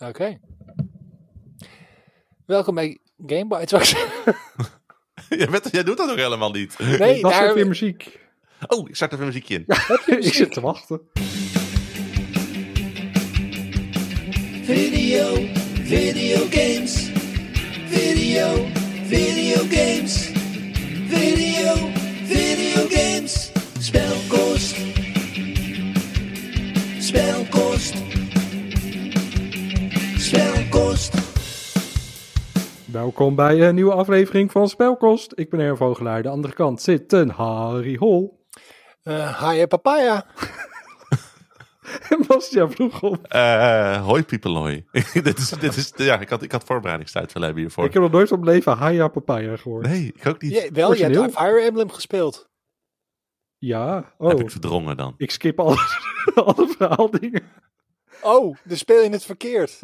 Oké. Welkom bij was... jij, bent, jij doet dat ook helemaal niet. Nee, Ik was daar... weer muziek. Oh, ik start even een muziekje in. ik zit te wachten. Video, video games. Video, video games. Video, video games. Spelkost. Spelkost. Welkom bij een nieuwe aflevering van Spelkost. Ik ben Erwin Vogelaar. Aan de andere kant zit een Harry Hol. Eh, Hiya papaya. En Bastiaan vroeg op. Eh hoi people hoi. dit is, dit is, ja, ik had, ik had voorbereidingstijd willen hebben hiervoor. Ik heb nog nooit op mijn leven Haya Papaya gehoord. Nee, ik ook niet. Ja, wel, je hebt Origineel. Fire Emblem gespeeld. Ja, oh. Heb ik verdrongen dan. Ik skip alle, alle verhaaldingen. Oh, dan speel je het verkeerd.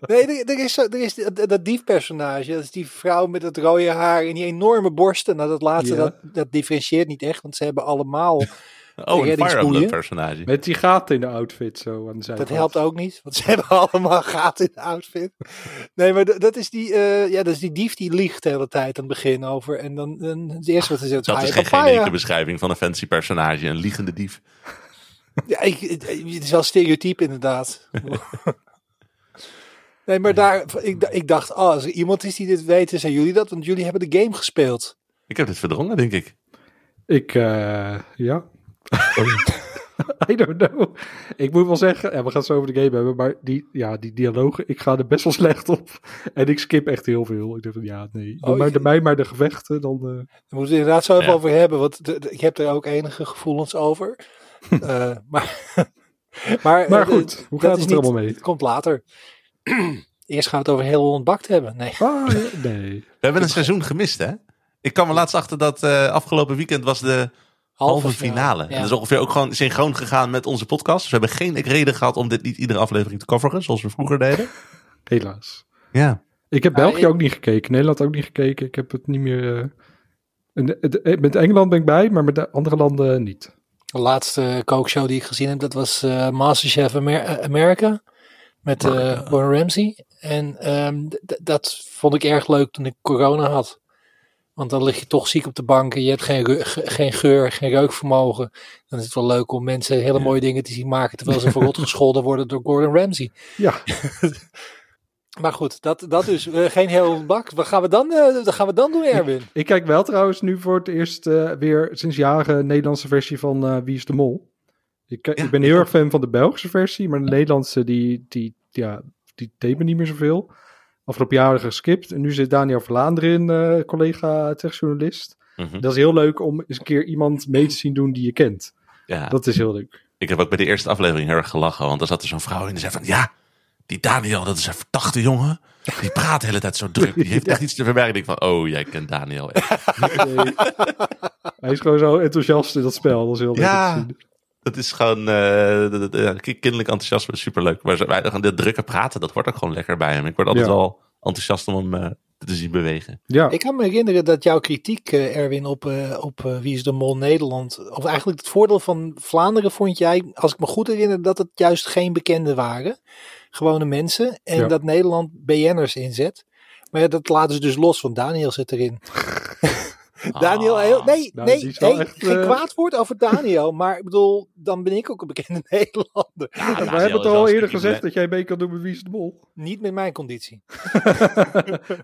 Nee, er, er is, zo, er is dat, dat diefpersonage. Dat is die vrouw met het rode haar en die enorme borsten. Nou, dat laatste, Ja. dat, dat differentieert niet echt. Want ze hebben allemaal... Oh, een Fire. Emblem personage. Met die gaten in de outfit zo aan de zijkant. Dat helpt ook niet, want ze hebben allemaal gaten in de outfit. Nee, maar dat, dat is die, eh, ja, dat is die dief die liegt de hele tijd aan het begin over. En dan, dan het eerste wat ze zegt, Dat is "Hiya, geen papaya." generieke beschrijving van een fancy personage. Een liegende dief. Ja, ik, het, is wel stereotyp inderdaad. nee, maar daar, ik, ik dacht, oh, als er iemand is die dit weet, dan zijn jullie dat, want jullie hebben de game gespeeld. Ik heb dit verdrongen, denk ik. Ik, eh, ja. I don't know. Ik moet wel zeggen, en we gaan het zo over de game hebben, maar die, ja, die dialogen, ik ga er best wel slecht op. En ik skip echt heel veel. Ik denk van, ja, nee. Doe Oh, maar de mij maar de gevechten, dan... eh, Daar moeten we het inderdaad zo even Ja. over hebben, want de- de- ik heb er ook enige gevoelens over. Eh, maar, maar, Maar eh, goed, dat hoe gaat is het er niet- allemaal mee? Het komt later. Eerst gaan we het over heel ontbakt hebben. Nee. Ja, nee. We hebben een seizoen gemist, hè? Ik kwam er laatst achter dat eh, afgelopen weekend was de halve finale. En dat is ongeveer ook gewoon synchroon gegaan met onze podcast. Dus we hebben geen reden gehad om dit niet iedere aflevering te coveren, zoals we vroeger deden. Helaas. Ja. Ik heb België ik- ook niet gekeken, Nederland ook niet gekeken. Ik heb het niet meer... met Engeland ben ik bij, maar met de andere landen niet. De laatste kookshow die ik gezien heb, dat was eh, Masterchef Amer- eh, America. Met eh Gordon Ramsay. En ehm, dat vond ik erg leuk toen ik corona had. Want dan lig je toch ziek op de bank en je hebt geen, geen geur, geen reukvermogen. Dan is het wel leuk om mensen hele mooie dingen te zien maken terwijl ze verrot gescholden worden door Gordon Ramsay. Ja, Maar goed, dat, dat dus. eh, geen heel bak. Wat gaan we dan, eh, wat gaan we dan doen, Erwin? ik kijk wel trouwens nu voor het eerst eh, weer sinds jaren een Nederlandse versie van eh, Wie is de Mol. Ik, Ja, ik ben heel erg fan van de Belgische versie, maar de Nederlandse die, die, ja, die deed me niet meer zoveel. Afgelopen jaren geskipt en nu zit Daniel Vlaanderen in, eh, collega techjournalist. Mhm. Dat is heel leuk om eens een keer iemand mee te zien doen die je kent. ja. Dat is heel leuk. Ik heb ook bij de eerste aflevering heel erg gelachen. Want er zat er zo'n vrouw in die zei van... Ja, die Daniel, dat is een verdachte jongen. Die praat de hele tijd zo druk. Die heeft echt iets te verbergen. Ik denk van, oh, jij kent Daniel. echt. Nee. Hij is gewoon zo enthousiast in dat spel. Dat is heel leuk Ja. te zien. Dat is gewoon eh, ja, kinderlijk enthousiasme. Superleuk. Maar wij gaan dit drukke praten, dat wordt ook gewoon lekker bij hem. Ik word altijd Ja. wel enthousiast om hem eh, te zien bewegen. Ja, Ik kan me herinneren dat jouw kritiek, eh, Erwin, op, eh, op eh, Wie is de Mol Nederland, of eigenlijk het voordeel van Vlaanderen vond jij, als ik me goed herinner, dat het juist geen bekenden waren. Gewone mensen. En Ja. dat Nederland BN'ers inzet. Maar ja, dat laten ze dus los, want Daniel zit erin. Daniel, Ah. heel, nee, nou, nee, echt, geen eh, kwaad woord over Daniel. maar ik bedoel, dan ben ik ook een bekende Nederlander. Ja, we hebben het al eerder gezegd dat jij mee kan doen met Wie is de Mol. Niet met mijn conditie.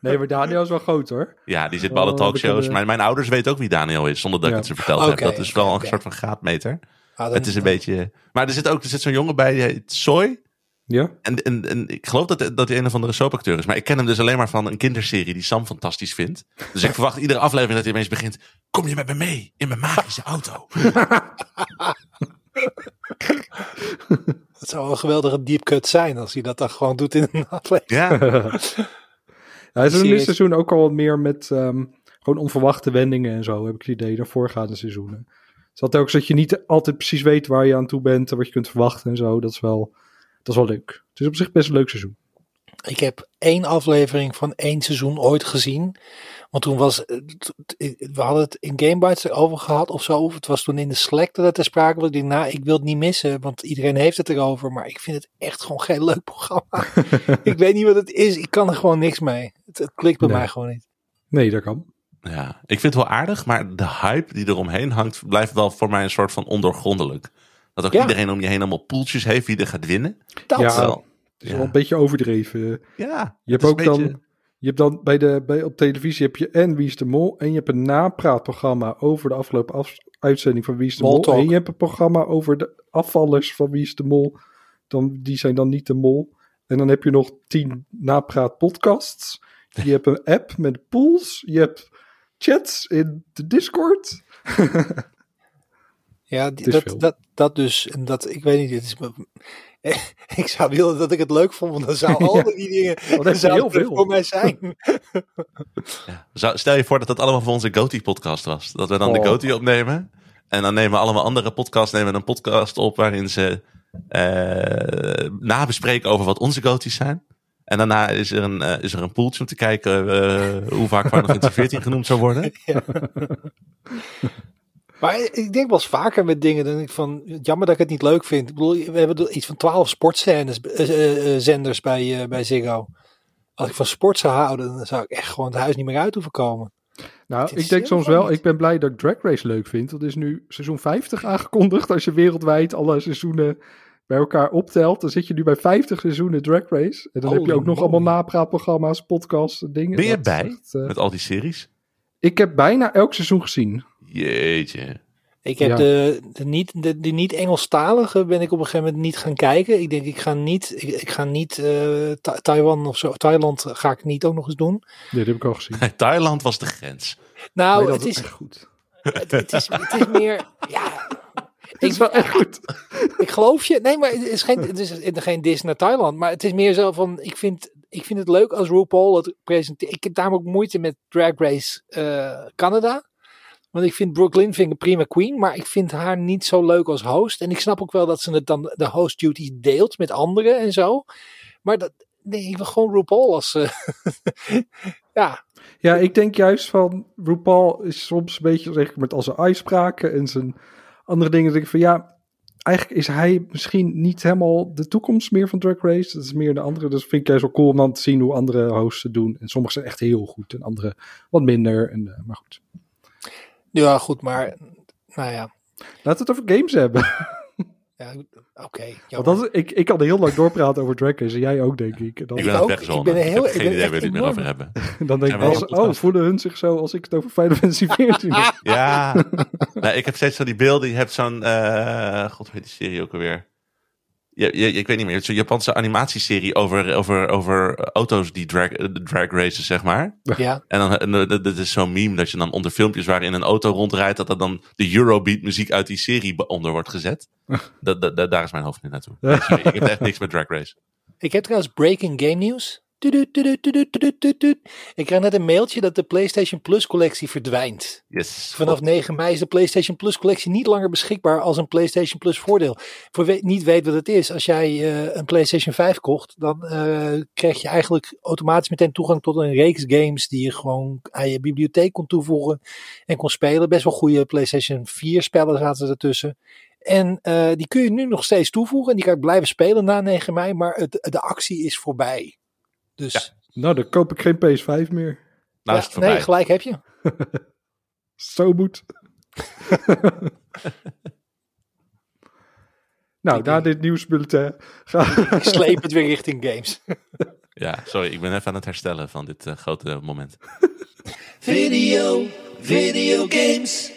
nee, maar Daniel is wel groot hoor. Ja, die zit bij alle Oh, talkshows. bekende- mijn ouders weten ook wie Daniel is, zonder dat ik het ze verteld heb. Dat is wel een soort van graadmeter. Ah, Het is een beetje... Maar er zit ook er zit zo'n jongen bij, die heet Soy. Ja, En, en, en ik geloof dat, dat hij een of andere soapacteur is. Maar ik ken hem dus alleen maar van een kinderserie die Sam fantastisch vindt. Dus ik verwacht iedere aflevering dat hij opeens begint. Kom je met me mee in mijn magische auto? Het zou een geweldige deep cut zijn als hij dat dan gewoon doet in een aflevering. Ja, Hij is in dit seizoen ook al wat meer met ehm, gewoon onverwachte wendingen en zo, heb ik het idee, dan voorgaande seizoenen. Het had ook dat je niet altijd precies weet waar je aan toe bent en wat je kunt verwachten en zo. Dat is wel, dat is wel leuk. Het is op zich best een leuk seizoen. Ik heb één aflevering van één seizoen ooit gezien. Want toen was, eh, t- we hadden het in Gamebites erover gehad of zo. Of het was toen in de Slack dat het ter sprake was. Ik denk, nou, ik wil het niet missen, want iedereen heeft het erover. Maar ik vind het echt gewoon geen leuk programma. ik weet niet wat het is. Ik kan er gewoon niks mee. Het, het klikt bij Nee. mij gewoon niet. Nee, dat kan. Ja, ik vind het wel aardig, maar de hype die eromheen hangt, blijft wel voor mij een soort van ondoorgrondelijk. Dat ook Ja. iedereen om je heen allemaal poeltjes heeft wie er gaat winnen. Dat. Ja. Terwijl- Het is Ja. wel een beetje overdreven. ja, Je hebt ook dan, beetje- je hebt dan bij de, bij, op televisie heb je en Wie is de Mol en je hebt een napraatprogramma over de afgelopen af- uitzending van Wie is de Mol. Talk. En je hebt een programma over de afvallers van Wie is de Mol. Dan, die zijn dan niet de Mol. En dan heb je nog tien napraat podcasts. Je hebt een app met pools. Je hebt chats in de Discord. Ja, die- dat, veel. dat, dat dus. En dat, ik weet niet, het is, me- ik zou willen dat ik het leuk vond, want dan zou al Ja. die dingen zouden heel veel. voor mij zijn. ja. Zou- Stel je voor dat dat allemaal voor onze Goatee-podcast was. Dat we dan de Oh. Goatee opnemen. En dan nemen we allemaal andere podcasts nemen een podcast op waarin ze eh nabespreken over wat onze Goatees zijn. En daarna is er een, eh, is er een poeltje om te kijken eh, hoe vaak Final Fantasy 14 genoemd zou worden. Maar ik denk wel eens vaker met dingen, dan denk ik van, jammer dat ik het niet leuk vind. Ik bedoel, we hebben iets van twaalf sportzenders eh, eh, eh, zenders bij, eh, bij Ziggo. Als ik van sport zou houden, dan zou ik echt gewoon het huis niet meer uit hoeven komen. Nou, ik denk soms wel, ik ben blij dat ik Drag Race leuk vind. Dat is nu seizoen 50 aangekondigd. Als je wereldwijd alle seizoenen bij elkaar optelt, dan zit je nu bij 50 seizoenen Drag Race. En dan heb je ook nog moly. allemaal napraatprogramma's, podcasts en dingen. Ben je bij echt, met al die series? ik heb bijna elk seizoen gezien. Jeetje. Ik heb Ja. de, de niet, de, de niet Engelstalige ben ik op een gegeven moment niet gaan kijken. Ik denk, ik ga niet, ik, ik ga niet eh, Ta- Taiwan of zo, Thailand ga ik niet ook nog eens doen. Nee, dat heb ik al gezien. Thailand was de grens. Nou, het is goed. het, het is, het is meer, ja, Het is wel echt goed. ik geloof je. Nee, maar het is geen, het is geen dis naar Thailand. Maar het is meer zo van, ik vind, ik vind het leuk als RuPaul het presenteert. Ik heb daarom ook moeite met Drag Race eh, Canada. Want ik vind Brooklyn vind ik een prima queen, maar ik vind haar niet zo leuk als host. En ik snap ook wel dat ze het dan de host duties deelt met anderen en zo. Maar dat, nee, ik wil gewoon RuPaul als... eh, ja, Ja, ik denk juist van RuPaul is soms een beetje zeg, met al zijn uitspraken en zijn andere dingen. Denk ik van ja, eigenlijk is hij misschien niet helemaal de toekomst meer van Drag Race. Dat is meer de andere. Dus vind ik juist wel cool om dan te zien hoe andere hosts het doen. En sommige zijn echt heel goed en andere wat minder. En, eh, maar goed. Ja, goed, maar... Nou ja, Laten we het over games hebben. ja oké. Want ik, ik kan heel lang doorpraten over Drag Race. En jij ook, denk ik. Dan, Ik ben ook. het Ik ben Ik, heel- ik geen ben idee waar echt we het meer over hebben. dan denk ik eens, oh, voelen hun zich zo als ik het over Final Fantasy 14 heb? Ja, nou, ik heb steeds zo die beelden. Je hebt zo'n, eh god weet die serie ook alweer. Ja, ja, ik weet niet meer. Zo'n Japanse animatieserie over, over, over auto's die drag, drag races, zeg maar. Ja, En dan, en, eh, dat is zo'n meme dat je dan onder filmpjes waarin een auto rondrijdt, dat er dan de Eurobeat muziek uit die serie onder wordt gezet. Dat, dat, dat- daar is mijn hoofd nu naartoe. Sorry, ik heb echt niks met drag race. Ik heb trouwens breaking game nieuws. Ik krijg net een mailtje dat de PlayStation Plus collectie verdwijnt. Yes. Vanaf 9 mei is de PlayStation Plus collectie niet langer beschikbaar als een PlayStation Plus voordeel. Voor wie niet weet wat het is, als jij een PlayStation 5 kocht, dan eh krijg je eigenlijk automatisch meteen toegang tot een reeks games die je gewoon aan je bibliotheek kon toevoegen en kon spelen. Best wel goede PlayStation 4 spellen zaten ertussen. En die kun je nu nog steeds toevoegen en die kan ik blijven spelen na 9 mei, maar het, de actie is voorbij. Dus Ja. Nou, dan koop ik geen PS5 meer. Nou ja, is het voorbij. nee, gelijk heb je. Zo moet. nou, Ik na denk- dit nieuwsbulletin ga Ik sleep het weer richting games. Ja, sorry, ik ben even aan het herstellen van dit eh, grote moment. Video, videogames.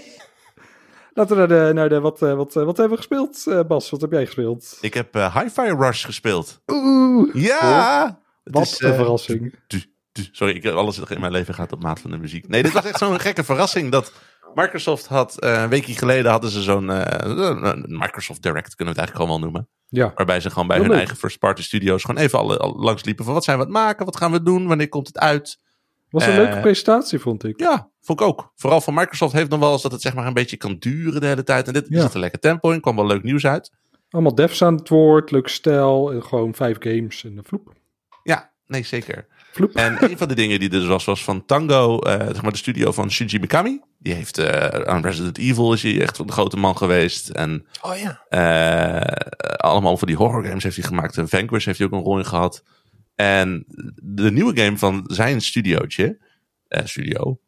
Laten we naar de, naar de wat, eh, wat, eh, wat hebben we gespeeld, Bas? Wat heb jij gespeeld? Ik heb eh Hi-Fi Rush gespeeld. Oeh, Ja! Wat is, een eh, verrassing. Sorry, ik, alles in mijn leven gaat op maat van de muziek. Nee, dit was echt zo'n gekke verrassing dat Microsoft had, eh, een weekje geleden hadden ze zo'n eh, Microsoft Direct, kunnen we het eigenlijk gewoon wel noemen. Ja, Waarbij ze gewoon bij hun leuk. eigen first party studio's gewoon even alle, al langs liepen van wat zijn we aan het maken, wat gaan we doen, wanneer komt het uit. was een leuke presentatie, vond ik. Ja, vond ik ook. Vooral van Microsoft heeft nog wel eens dat het zeg maar een beetje kan duren de hele tijd. En dit Ja. zit een lekker tempo in, kwam wel leuk nieuws uit. Allemaal devs aan het woord, leuk stijl en gewoon vijf games en een vloep. Nee, zeker. Vloep. En een van de dingen die er dus was, was van Tango, eh, zeg maar de studio van Shinji Mikami. Die heeft eh, aan Resident Evil is hij echt de grote man geweest. En Oh ja. eh, allemaal van die horror games heeft hij gemaakt. En Vanquish heeft hij ook een rol in gehad. En de nieuwe game van zijn studiootje, studio,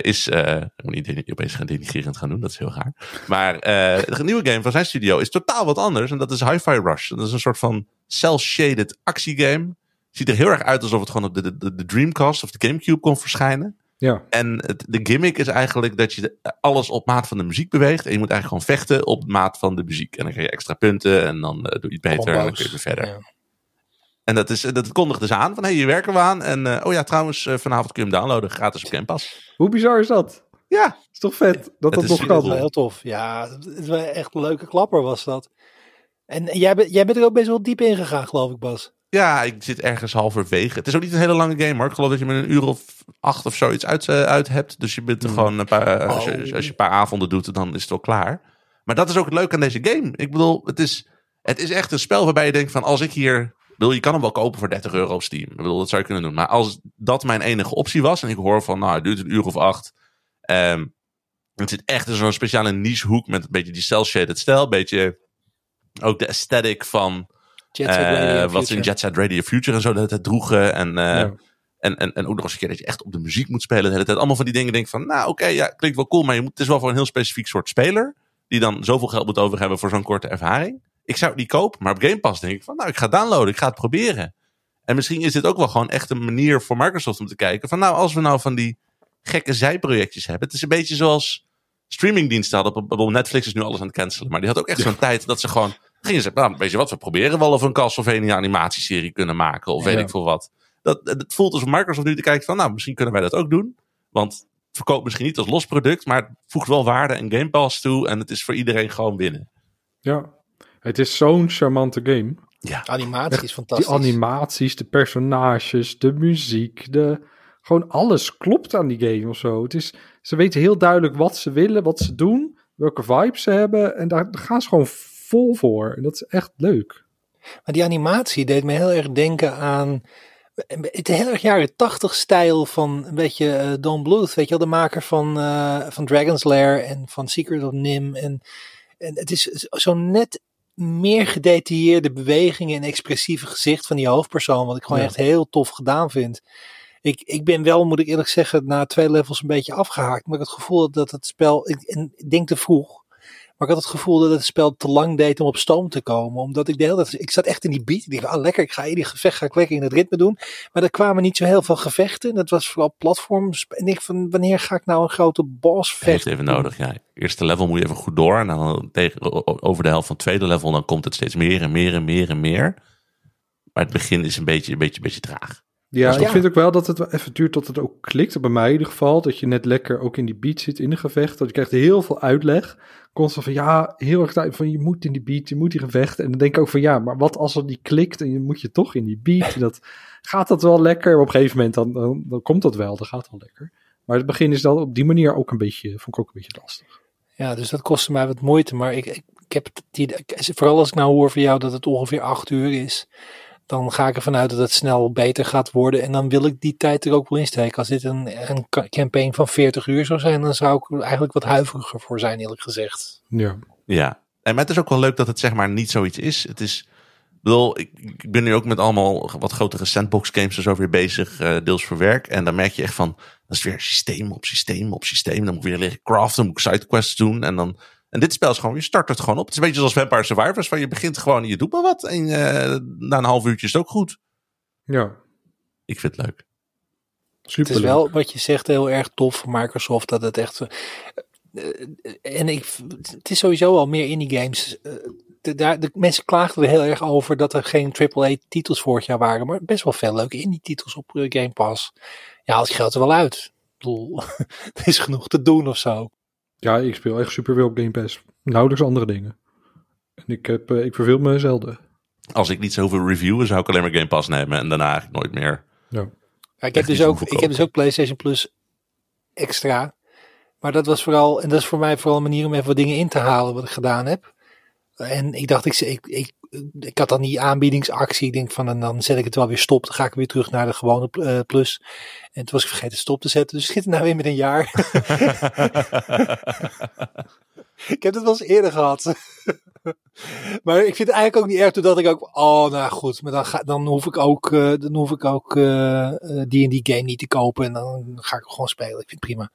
is... ik moet niet opeens gaan denigrerend gaan doen, dat is heel raar. Maar de nieuwe game van zijn studio is totaal wat anders. En dat is Hi-Fi Rush. Dat is een soort van cel-shaded actiegame. Ziet er heel erg uit alsof het gewoon op de, de, de Dreamcast of de Gamecube kon verschijnen. Ja, En het, de gimmick is eigenlijk dat je alles op maat van de muziek beweegt. En je moet eigenlijk gewoon vechten op maat van de muziek. En dan krijg je extra punten en dan eh, doe je het beter en dan kun je weer verder. Ja. En dat, is, dat kondigde ze aan van, hé, hey, hier werken we aan. En eh, oh ja, trouwens, eh, vanavond kun je hem downloaden, gratis op Game Pass. hoe bizar is dat? Ja, Is toch vet dat dat is nog heel kan? Dat is wel heel tof. Ja, het is wel echt een leuke klapper was dat. En jij, bent jij bent er ook best wel diep in gegaan, geloof ik, Bas. Ja, ik zit ergens halverwege. Het is ook niet een hele lange game, hoor. Ik geloof dat je met een uur of acht of zoiets uit, eh, uit hebt. Dus je bent er gewoon een paar, als, je, Oh. als je een paar avonden doet, dan is het wel klaar. Maar dat is ook het leuke aan deze game. Ik bedoel, het is, het is echt een spel waarbij je denkt van, als ik hier... Bedoel, je kan hem wel kopen voor 30 euro op Steam. Ik bedoel, dat zou je kunnen doen. Maar als dat mijn enige optie was, en ik hoor van, nou, het duurt een uur of acht. ehm, het zit echt in zo'n speciale niche hoek met een beetje die cel-shaded stijl. Een beetje ook de aesthetic van Jet Set eh, Radio wat ze in. Jet Set Radio Future en zo dat het droegen. En, eh, Ja. en, en, en ook nog eens een keer dat je echt op de muziek moet spelen de hele tijd. Allemaal van die dingen denk van, nou oké, ja, klinkt wel cool. Maar je moet, het is wel voor een heel specifiek soort speler. Die dan zoveel geld moet over hebben voor zo'n korte ervaring. Ik zou het niet kopen, maar op Game Pass denk ik van, nou ik ga het downloaden. Ik ga het proberen. En misschien is dit ook wel gewoon echt een manier voor Microsoft om te kijken van, nou als we nou van die gekke zijprojectjes hebben. Het is een beetje zoals streamingdiensten hadden. Netflix is nu alles aan het cancelen. Maar die had ook echt zo'n tijd dat ze gewoon gingen ze, nou, weet je wat, we proberen wel of we een Castlevania animatieserie kunnen maken. Of weet ik veel wat. Dat, het voelt alsof Microsoft nu te kijken van, nou, misschien kunnen wij dat ook doen. Want het verkoopt misschien niet als los product, maar het voegt wel waarde en Game Pass toe. En het is voor iedereen gewoon winnen. ja. Het is zo'n charmante game. Ja, Animatie is Die fantastisch. animaties, de personages, de muziek, de, gewoon alles klopt aan die game of zo. Het is, ze weten heel duidelijk wat ze willen, wat ze doen, welke vibes ze hebben. En daar gaan ze gewoon vol voor. En dat is echt leuk. Maar die animatie deed me heel erg denken aan het heel erg jaren tachtig stijl van een beetje eh, Don Bluth, weet je wel, de maker van, eh, van Dragon's Lair en van Secret of Nim. En, en het is zo net meer gedetailleerde bewegingen en expressieve gezicht van die hoofdpersoon, wat ik gewoon Ja. echt heel tof gedaan vind. Ik, ik ben wel, moet ik eerlijk zeggen, na twee levels een beetje afgehaakt. Maar ik het gevoel dat het spel, ik, en ik denk te vroeg, maar ik had het gevoel dat het spel te lang deed om op stoom te komen. Omdat ik de hele tijd, ik zat echt in die beat. Ik dacht, ah lekker, ik ga in die gevecht, ga ik lekker in het ritme doen. Maar er kwamen niet zo heel veel gevechten. Dat was vooral platforms. En ik van, wanneer ga ik nou een grote boss heeft vechten? even nodig. Ja, eerste level moet je even goed door. En dan tegen, over de helft van het tweede level, dan komt het steeds meer en meer en meer en meer. Maar het begin is een beetje, een beetje, een beetje traag. Ja, Ja. ik vind ook wel dat het wel even duurt tot het ook klikt. Bij mij in ieder geval. Dat je net lekker ook in die beat zit in een gevecht. Dat je krijgt heel veel uitleg. Constant van ja, heel erg tijd van je moet in die beat, je moet die gevechten. En dan denk ik ook van ja, maar wat als er die klikt en je moet je toch in die beat. En dat, gaat dat wel lekker? Op een gegeven moment dan, dan, dan komt dat wel, dat gaat wel lekker. Maar het begin is dan op die manier ook een beetje, vond ik ook een beetje lastig. Ja, dus dat kostte mij wat moeite. Maar ik, ik, ik heb het idee, vooral als ik nou hoor van jou dat het ongeveer acht uur is. Dan ga ik ervan uit dat het snel beter gaat worden. En dan wil ik die tijd er ook wel insteken. Als dit een, een ca- campaign van 40 uur zou zijn, dan zou ik er eigenlijk wat huiveriger voor zijn, eerlijk gezegd. Ja, Ja, en maar het is ook wel leuk dat het zeg maar niet zoiets is. Het is, ik bedoel, ik, ik ben nu ook met allemaal wat grotere sandbox games en zo weer bezig, eh, deels voor werk. En dan merk je echt van, dat is weer systeem op systeem op systeem. Dan moet ik weer leren craften, moet ik sidequests doen. En dan, en dit spel is gewoon, je start het gewoon op. Het is een beetje zoals Vampire Survivors, van je begint gewoon en je doet maar wat. En eh, na een half uurtje is het ook goed. ja Ik vind het leuk. super. Het is wel wat je zegt heel erg tof voor Microsoft dat het echt. eh, eh, en ik, het is sowieso al meer indie games. de, daar, de mensen klaagden er heel erg over dat er geen AAA-titels vorig jaar waren, maar best wel veel leuke indie-titels op Game Pass. Ja, als geld er wel uit. Ik bedoel, er is genoeg te doen of zo. Ja, ik speel echt super veel op Game Pass. Nauwelijks andere dingen. En ik, heb, eh, ik verveel me zelden. Als ik niet zoveel reviewen, zou ik alleen maar Game Pass nemen. En daarna eigenlijk nooit meer. Ja. Ja, ik, heb dus ook, ik heb dus ook PlayStation Plus extra. Maar dat was vooral, en dat is voor mij vooral een manier om even wat dingen in te halen wat ik gedaan heb. En ik dacht, ik, ik, ik, ik had dan die aanbiedingsactie. Ik denk van, dan, dan zet ik het wel weer stop. Dan ga ik weer terug naar de gewone eh, plus. En toen was ik vergeten stop te zetten. Dus ik zit er nou weer met een jaar. ik heb het wel eens eerder gehad. maar ik vind het eigenlijk ook niet erg. Toen dacht ik ook, oh nou goed. Maar dan, ga, dan hoef ik ook, eh, dan hoef ik ook eh, die en die game niet te kopen. En dan ga ik gewoon spelen. Ik vind het prima.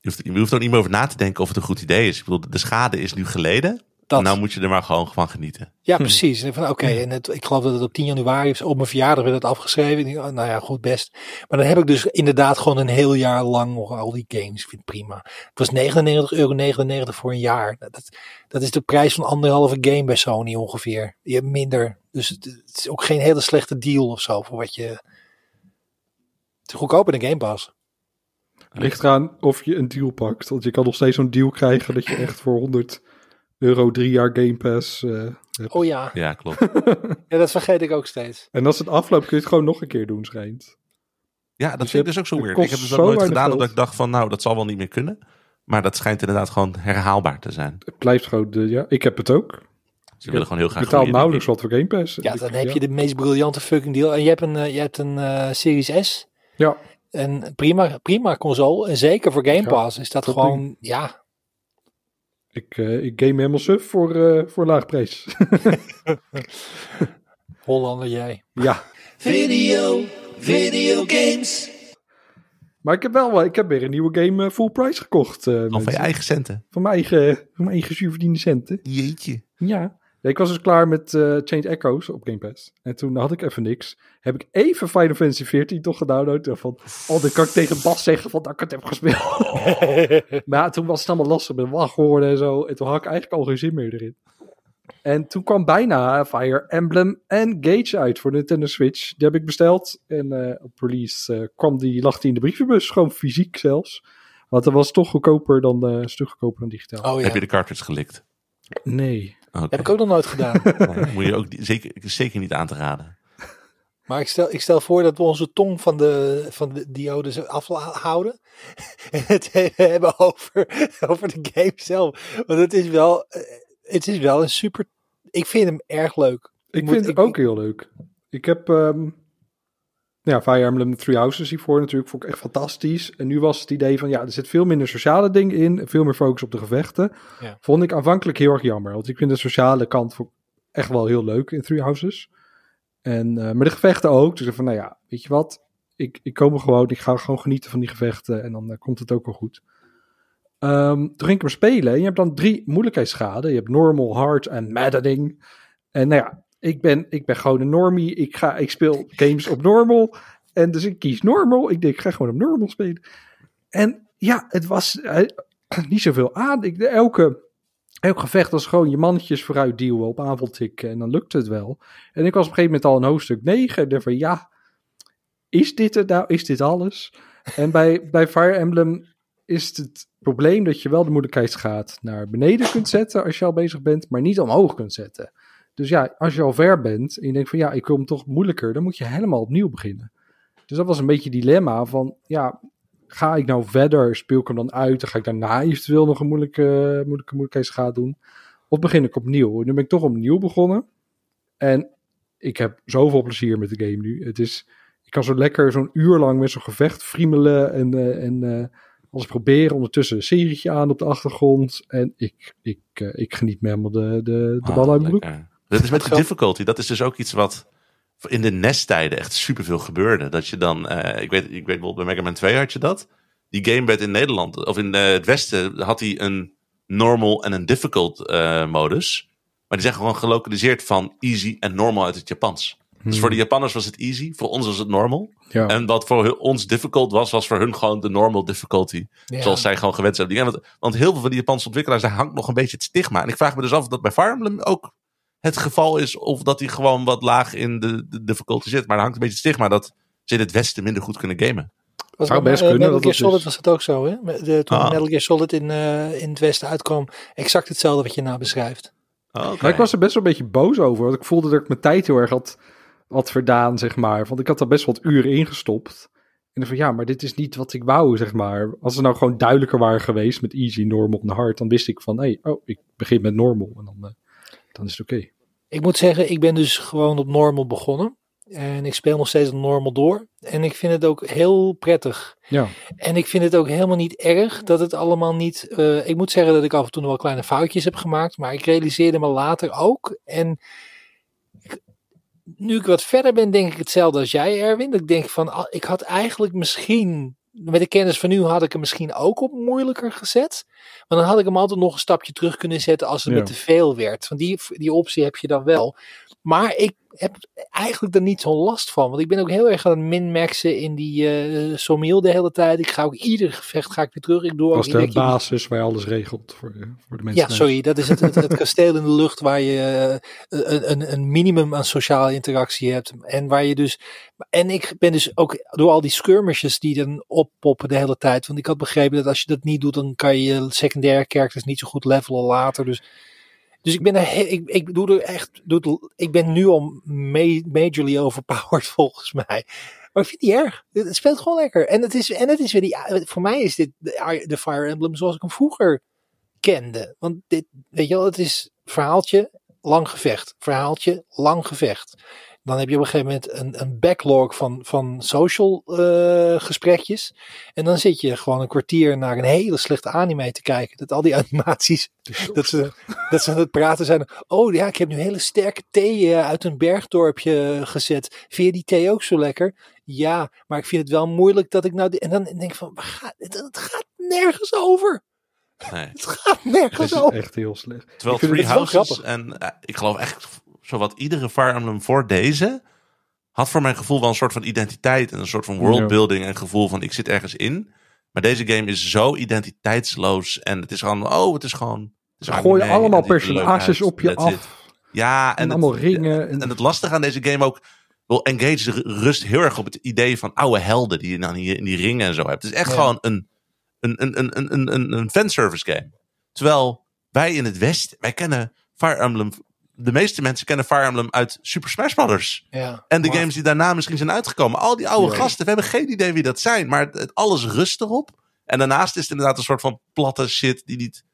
Je hoeft, je hoeft er niet meer over na te denken of het een goed idee is. Ik bedoel, de schade is nu geleden. Dat. Nou moet je er maar gewoon van genieten. Ja, precies. En van oké, en het, ik geloof dat het op 10 januari is, op mijn verjaardag werd het afgeschreven. Denk, oh, nou ja, goed, best. Maar dan heb ik dus inderdaad gewoon een heel jaar lang nog al die games. Ik vind het prima. Het was 99,99 euro voor een jaar. Dat, dat is de prijs van anderhalve game bij Sony ongeveer. Je hebt minder. Dus het, het is ook geen hele slechte deal of zo voor wat je. Het is goedkoper dan Game Pass. Ligt eraan of je een deal pakt. Want je kan nog steeds zo'n deal krijgen dat je echt voor 100 euro drie jaar Game Pass eh, hebt. Oh ja. Ja, klopt. ja, dat vergeet ik ook steeds. En als het afloopt kun je het gewoon nog een keer doen, schijnt. Ja, dat Dus vind ik dus ook zo weird. kost Ik heb dus zo dat nooit gedaan geld. omdat ik dacht van nou, dat zal wel niet meer kunnen. Maar dat schijnt inderdaad gewoon herhaalbaar te zijn. Het blijft gewoon, de, ja, ik heb het ook. Ze willen gewoon heel graag betaal groeien, nauwelijks wat voor Game Pass. Ja, Ik- dan heb je de meest briljante fucking deal. En je hebt een, eh, je hebt een eh, Series S. Ja, En prima, prima console. En zeker voor Game Ja, Pass is dat gewoon, ja. Ik, eh, ik game helemaal suf voor, eh, voor laag prijs. Hollander jij. ja, Video, videogames. maar ik heb wel wel- ik heb weer een nieuwe game eh, full price gekocht. eh. Al van je eigen centen. Van mijn eigen, van mijn eigen zuurverdiende centen. Jeetje. Ja. Ik was dus klaar met eh Change Echoes op Game Pass. En toen had ik even niks. Heb ik even Final Fantasy 14 toch gedownload. En van, oh, dan kan ik tegen Bas zeggen van dat ik het heb gespeeld. maar ja, toen was het allemaal lastig met wachtwoorden en zo. En toen had ik eigenlijk al geen zin meer erin. En toen kwam bijna Fire Emblem Engage uit voor de Nintendo Switch. Die heb ik besteld. En eh, op release eh, kwam die, lag die in de brievenbus. Gewoon fysiek zelfs. Want dat was toch goedkoper dan, eh, een stuk goedkoper dan digitaal. Oh ja. Heb je de cartridge gelikt? Nee. Oké. Heb ik ook nog nooit gedaan. Nee, moet je ook zeker, zeker niet aan te raden. Maar ik stel, ik stel voor dat we onze tong van de, van de diodes afhouden. En het hebben over, over de game zelf. Want het is wel, eh, het is wel een super. Ik vind hem erg leuk. Ik Moet- vind het ik- ook heel leuk. Ik heb ehm, ja, Fire Emblem Three Houses hiervoor natuurlijk vond ik echt fantastisch. En nu was het idee van ja, er zit veel minder sociale dingen in. Veel meer focus op de gevechten. Ja. Vond ik aanvankelijk heel erg jammer. Want ik vind de sociale kant echt wel heel leuk in Three Houses. En, eh, maar de gevechten ook. Dus van nou ja, weet je wat. Ik, ik kom er gewoon. Ik ga gewoon genieten van die gevechten. En dan eh, komt het ook wel goed. Ehm, toen ging ik hem spelen. En je hebt dan drie moeilijkheidsgraden. Je hebt normal, hard en maddening. En nou ja, ik ben, ik ben gewoon een normie. Ik, ga, ik speel games op normal. En dus ik kies normal. Ik denk, ik ga gewoon op normal spelen. En ja, het was niet zoveel aan. Ik, elke, elk gevecht was gewoon je mannetjes vooruit duwen op aanval tikken. En dan lukte het wel. En ik was op een gegeven moment al in hoofdstuk 9. En van, ja, is dit het nou? Is dit alles? En bij, bij Fire Emblem is het probleem dat je wel de moeilijkheidsgraad naar beneden kunt zetten als je al bezig bent, maar niet omhoog kunt zetten. Dus ja, als je al ver bent en je denkt van ja, ik wil hem toch moeilijker, dan moet je helemaal opnieuw beginnen. Dus dat was een beetje het dilemma van ja, ga ik nou verder, speel ik hem dan uit, dan ga ik daarna eventueel nog een moeilijke, moeilijke moeilijkheidsgraad doen. Of begin ik opnieuw? En nu ben ik toch opnieuw begonnen. En ik heb zoveel plezier met de game nu. Het is, ik kan zo lekker zo'n uur lang met zo'n gevecht friemelen en, eh, en eh, alles proberen. Ondertussen een serietje aan op de achtergrond. En ik, ik, eh, ik geniet me helemaal de, de, de Ah, bal uit mijn broek. Dat is met de difficulty. Dat is dus ook iets wat in de NES-tijden echt superveel gebeurde. Dat je dan, eh, ik, weet, ik weet bijvoorbeeld bij Mega Man 2 had je dat. Die game werd in Nederland, of in eh, het Westen, had hij een normal en een difficult eh, modus. Maar die zijn gewoon gelokaliseerd van easy en normal uit het Japans. Dus voor de Japanners was het easy, voor ons was het normal. Ja. En wat voor ons difficult was, was voor hun gewoon de normal difficulty. Ja. Zoals zij gewoon gewend zijn. Want heel veel van die Japanse ontwikkelaars, daar hangt nog een beetje het stigma. En ik vraag me dus af of dat bij Fire Emblem ook het geval is. Of dat die gewoon wat laag in de, de difficulty zit. Maar er hangt een beetje het stigma dat ze in het Westen minder goed kunnen gamen. Was Zou best eh, kunnen Metal dat Gear dat Solid is. was het ook zo, hè? Met De, toen Ah. Metal Gear Solid in, eh, in het westen uitkwam, exact hetzelfde wat je nou beschrijft. Maar ik was er best wel een beetje boos over. Want ik voelde dat ik mijn tijd heel erg had, had verdaan, zeg maar. Want ik had er best wat uren ingestopt. En dan van ja, maar dit is niet wat ik wou, zeg maar. Als ze nou gewoon duidelijker waren geweest met easy, normal en hard, dan wist ik van, hé, hey, oh, ik begin met normal. En dan, eh, dan is het oké. Ik moet zeggen, ik ben dus gewoon op normal begonnen. En ik speel nog steeds op normal door. En ik vind het ook heel prettig. Ja, En ik vind het ook helemaal niet erg dat het allemaal niet. eh, ik moet zeggen dat ik af en toe nog wel kleine foutjes heb gemaakt. Maar ik realiseerde me later ook. En nu ik wat verder ben, denk ik hetzelfde als jij, Erwin. Dat ik denk van, ah, ik had eigenlijk misschien. Met de kennis van nu had ik hem misschien ook op moeilijker gezet. Maar dan had ik hem altijd nog een stapje terug kunnen zetten als het Ja. me te veel werd. Van die, die optie heb je dan wel. Maar ik heb eigenlijk er niet zo'n last van. Want ik ben ook heel erg aan het min-maxen in die eh Somiel de hele tijd. Ik ga ook ieder gevecht ga ik weer terug. Ik doe dat is de basis waar je alles regelt voor, eh, voor de mensen. ja, sorry, dat is het, het, het kasteel in de lucht waar je eh, een, een, een minimum aan sociale interactie hebt. En waar je dus. En ik ben dus ook door al die skirmishes die dan oppoppen de hele tijd. Want ik had begrepen dat als je dat niet doet, dan kan je je secundaire characters niet zo goed levelen later. Dus, dus ik ben er, ik, ik doe er echt. Doe ik ben nu al ma- majorly overpowered volgens mij. Maar ik vind niet erg. Het speelt gewoon lekker. En het is, en het is weer die. Voor mij is dit de Fire Emblem zoals ik hem vroeger kende. Want dit, weet je wel, het is verhaaltje, lang gevecht. Verhaaltje, lang gevecht. Dan heb je op een gegeven moment een, een backlog van, van social eh, gesprekjes. En dan zit je gewoon een kwartier naar een hele slechte anime te kijken. Dat al die animaties, dat ze, dat ze aan het praten zijn. Oh ja, ik heb nu hele sterke thee eh, uit een bergdorpje gezet. Vind je die thee ook zo lekker? Ja, maar ik vind het wel moeilijk dat ik nou... En dan denk ik van, het, gaat nergens over. Nee. Het gaat Het nergens is over. echt heel slecht. Terwijl Three Houses grappig. en eh, ik geloof echt zowat iedere Fire Emblem voor deze had voor mijn gevoel wel een soort van identiteit en een soort van worldbuilding en gevoel van ik zit ergens in. Maar deze game is zo identiteitsloos en het is gewoon, oh, het is gewoon. Het Ze gooien en allemaal het er personages op je it. af. Ja, en, En het- allemaal ringen. En, en het lastige aan deze game ook. Wel, Engage rust heel erg op het idee van oude helden die je dan hier in die ringen en zo hebt. Het is echt Ja. gewoon een, een, een, een, een, een, een, een fanservice game. Terwijl wij in het Westen, wij kennen Fire Emblem. De meeste mensen kennen Fire Emblem uit Super Smash Bros. Ja, En de maar- games die daarna misschien zijn uitgekomen. Al die oude Ja. gasten, we hebben geen idee wie dat zijn. Maar het, alles rust erop. En daarnaast is het inderdaad een soort van platte shit die niet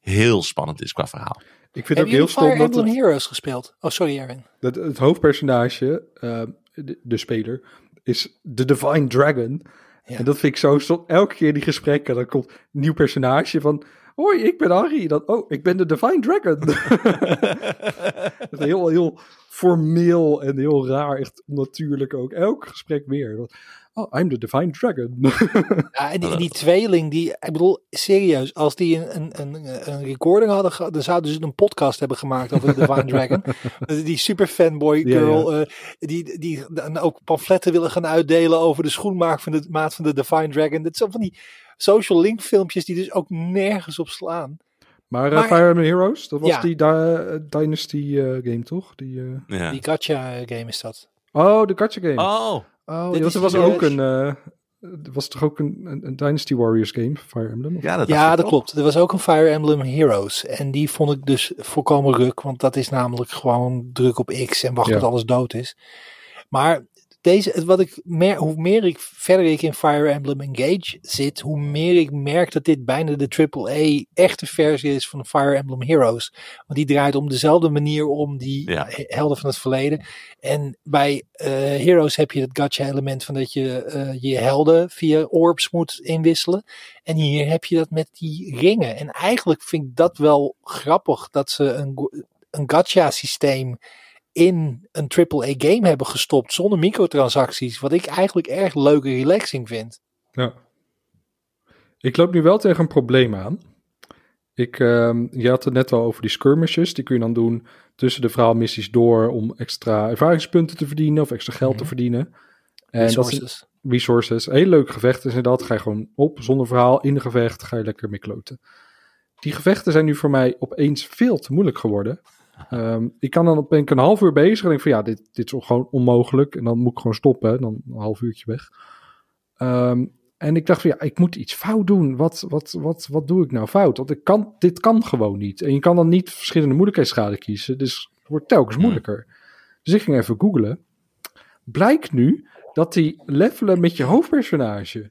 heel spannend is qua verhaal. ik vind het Hebben ook heel stom Fire dat Emblem het, Heroes gespeeld? Oh, sorry Erwin. dat het hoofdpersonage, eh, de, de speler, is de Divine Dragon. Ja. En dat vind ik zo stom. Elke keer die gesprekken, dan komt een nieuw personage van... Hoi, ik ben Harry. Dan, oh, ik ben de Divine Dragon. Dat is heel, heel formeel en heel raar. Echt onnatuurlijk ook. Elk gesprek weer. Oh, I'm the Divine Dragon. Ja, en die, die tweeling, die, ik bedoel, serieus, als die een, een, een, een recording hadden gehad, dan zouden ze een podcast hebben gemaakt over de Divine Dragon. Die super fanboy Ja, girl, eh, die, die dan ook pamfletten willen gaan uitdelen over de schoenmaak van de maat van de Divine Dragon. Dat zijn van die social link filmpjes die dus ook nergens op slaan. maar, eh, Maar- Fire Emblem Heroes, dat was Ja. die Di- Dynasty eh, game, toch? Die, eh, Ja. Die gacha game is dat. Oh, de gacha game. Oh, Oh, is er was ook eh, een. eh, er was toch ook een, een, een Dynasty Warriors game, Fire Emblem? Of- ja, dat, Ja, dat klopt. Er was ook een Fire Emblem Heroes. En die vond ik dus volkomen ruk. Want dat is namelijk gewoon druk op X en wacht Ja. tot alles dood is. Maar deze, wat ik mer, hoe meer ik verder ik in Fire Emblem Engage zit, hoe meer ik merk dat dit bijna de AAA echte versie is van Fire Emblem Heroes. Want die draait om dezelfde manier om die Ja. helden van het verleden. En bij eh, Heroes heb je het gacha element van dat je eh, je helden via orbs moet inwisselen. En hier heb je dat met die ringen. En eigenlijk vind ik dat wel grappig dat ze een, een gacha systeem in een AAA game hebben gestopt zonder microtransacties. Wat ik eigenlijk erg leuk en relaxing vind. Ja. Ik loop nu wel tegen een probleem aan. Ik, ehm, je had het net al over die skirmishes. Die kun je dan doen tussen de verhaalmissies door om extra ervaringspunten te verdienen of extra geld te Mhm. verdienen. En dat is Resources. resources. Heel leuk gevechten is inderdaad. Ga je gewoon op zonder verhaal in een gevecht. Ga je lekker mee kloten. Die gevechten zijn nu voor mij opeens veel te moeilijk geworden. Ehm, ik kan dan op een half uur bezig en denk van ja, dit, dit is gewoon onmogelijk. En dan moet ik gewoon stoppen. Dan een half uurtje weg. Ehm, en ik dacht van ja, ik moet iets fout doen. Wat, wat, wat, wat doe ik nou fout? Want ik kan, dit kan gewoon niet. En je kan dan niet verschillende moeilijkheidsgraden kiezen. Dus het wordt telkens moeilijker. Dus ik ging even googlen. Blijkt nu dat die levelen met je hoofdpersonage.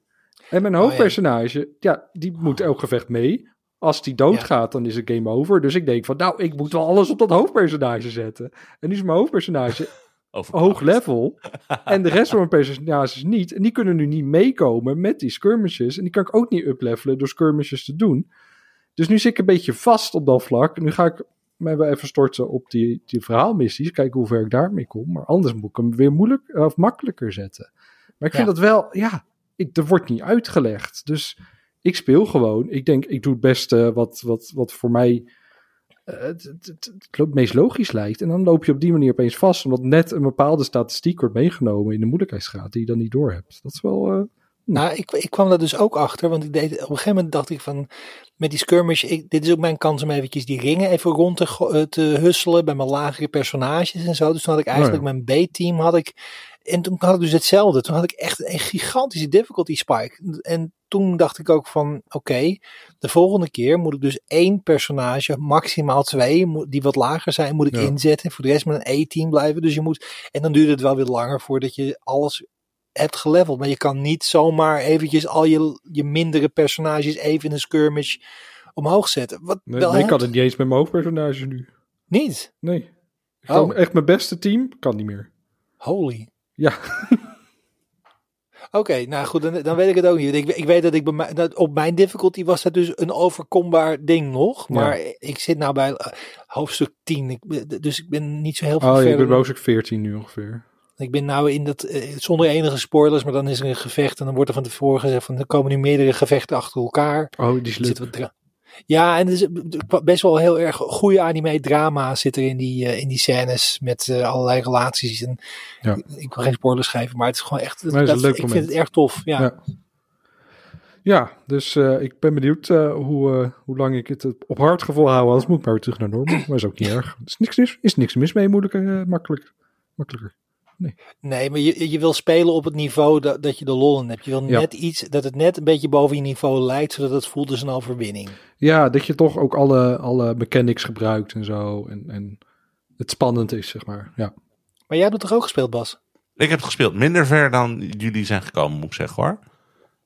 En mijn Oh, ja. hoofdpersonage, ja. die moet elk gevecht mee. Als die doodgaat, dan is het game over. Dus ik denk van, nou, ik moet wel alles op dat hoofdpersonage zetten. En nu is mijn hoofdpersonage hoog level. en de rest van mijn personages niet. En die kunnen nu niet meekomen met die skirmishes. En die kan ik ook niet uplevelen door skirmishes te doen. Dus nu zit ik een beetje vast op dat vlak. Nu ga ik mij wel even storten op die, die verhaalmissies. Kijken hoe ver ik daarmee kom. Maar anders moet ik hem weer moeilijk of makkelijker zetten. Maar ik vind Ja. dat wel, ja, ik, er wordt niet uitgelegd. Dus ik speel gewoon. Ik denk, ik doe het beste wat, wat, wat voor mij eh, het, het, het, het lo- meest logisch lijkt. En dan loop je op die manier opeens vast. Omdat net een bepaalde statistiek wordt meegenomen in de moeilijkheidsgraad die je dan niet door hebt. Dat is wel. eh, Nou, ik, ik kwam daar dus ook achter, want ik deed, op een gegeven moment dacht ik van, met die skirmish, ik, dit is ook mijn kans om eventjes die ringen even rond te, eh, te husselen bij mijn lagere personages en zo. Dus toen had ik eigenlijk mijn B-team, had ik, en toen had ik dus hetzelfde. Toen had ik echt een gigantische difficulty spike. En toen dacht ik ook van, oké, de volgende keer moet ik dus één personage, maximaal twee, moet- die wat lager zijn, moet ik Ja. inzetten. Voor de rest met een E-team blijven. Dus je moet, en dan duurt het wel weer langer voordat je alles hebt geleveld. Maar je kan niet zomaar eventjes al je, je mindere personages even in een skirmish omhoog zetten. Wat nee, wel nee, ik kan helpt. het niet eens met mijn hoofdpersonage nu. Niet. Nee. Ik Oh. kan echt mijn beste team kan niet meer. Holy. Ja, Oké, nou goed, dan, dan weet ik het ook niet. Ik, ik weet dat ik bij mij, dat op mijn difficulty was dat dus een overkombaar ding nog. Maar ik zit nou bij eh, hoofdstuk 10. Ik, dus ik ben niet zo heel veel oh, verder. ben boos ik 14 nu ongeveer. Ik ben nou in dat, eh, zonder enige spoilers, maar dan is er een gevecht en dan wordt er van tevoren gezegd van er komen nu meerdere gevechten achter elkaar. Oh, die is leuk. Ja, en er is best wel heel erg goede anime drama zit er in die, eh, in die scènes met eh, allerlei relaties. En Ja. ik, wil geen spoilers geven, maar het is gewoon echt, het is dat- ik vind het erg tof. Ja. Ja. Ja, dus eh, ik ben benieuwd eh, hoe, eh, hoe lang ik het op hard gevoel hou. Anders moet ik maar weer terug naar normal. Maar is ook niet erg. Er is niks, mis, is niks mis mee, moeilijker, eh, makkelijk, makkelijker. Nee, maar je, je wil spelen op het niveau dat, dat je de lol in hebt. Je wil Ja. net iets, dat het net een beetje boven je niveau lijkt, zodat het voelt als een overwinning. Ja, dat je toch ook alle, alle mechanics gebruikt en zo. En, en het spannend is, zeg maar. Ja. Maar jij hebt het toch ook gespeeld, Bas? Ik heb het gespeeld minder ver dan jullie zijn gekomen, moet ik zeggen hoor.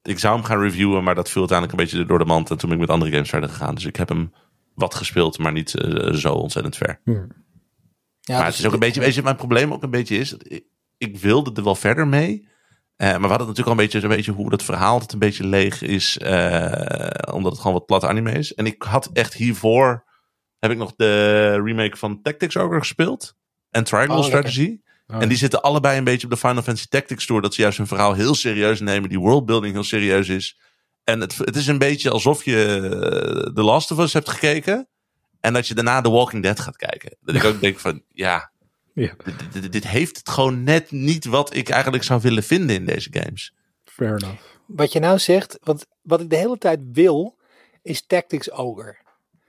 Ik zou hem gaan reviewen, maar dat viel uiteindelijk een beetje door de mand. En toen ben ik met andere games verder gegaan. Dus ik heb hem wat gespeeld, maar niet eh, zo ontzettend ver. Ja, maar dus het is ook een beetje, weet je, mijn probleem ook een beetje is, dat ik, ik wilde er wel verder mee. Eh, maar we hadden natuurlijk al een beetje, een beetje hoe dat verhaal het een beetje leeg is, eh, omdat het gewoon wat plat anime is. En ik had echt hiervoor, heb ik nog de remake van Tactics Ogre gespeeld. En Triangle Oh. Strategy. Oh, En die zitten allebei een beetje op de Final Fantasy Tactics Tour. Dat ze juist hun verhaal heel serieus nemen. Die worldbuilding heel serieus is. En het, het is een beetje alsof je eh, The Last of Us hebt gekeken. En dat je daarna The Walking Dead gaat kijken. Dat ik ook denk van, ja, Ja, dit, dit- dit heeft het gewoon net niet wat ik eigenlijk zou willen vinden in deze games. fair enough. Wat je nou zegt, want wat ik de hele tijd wil, is Tactics Ogre.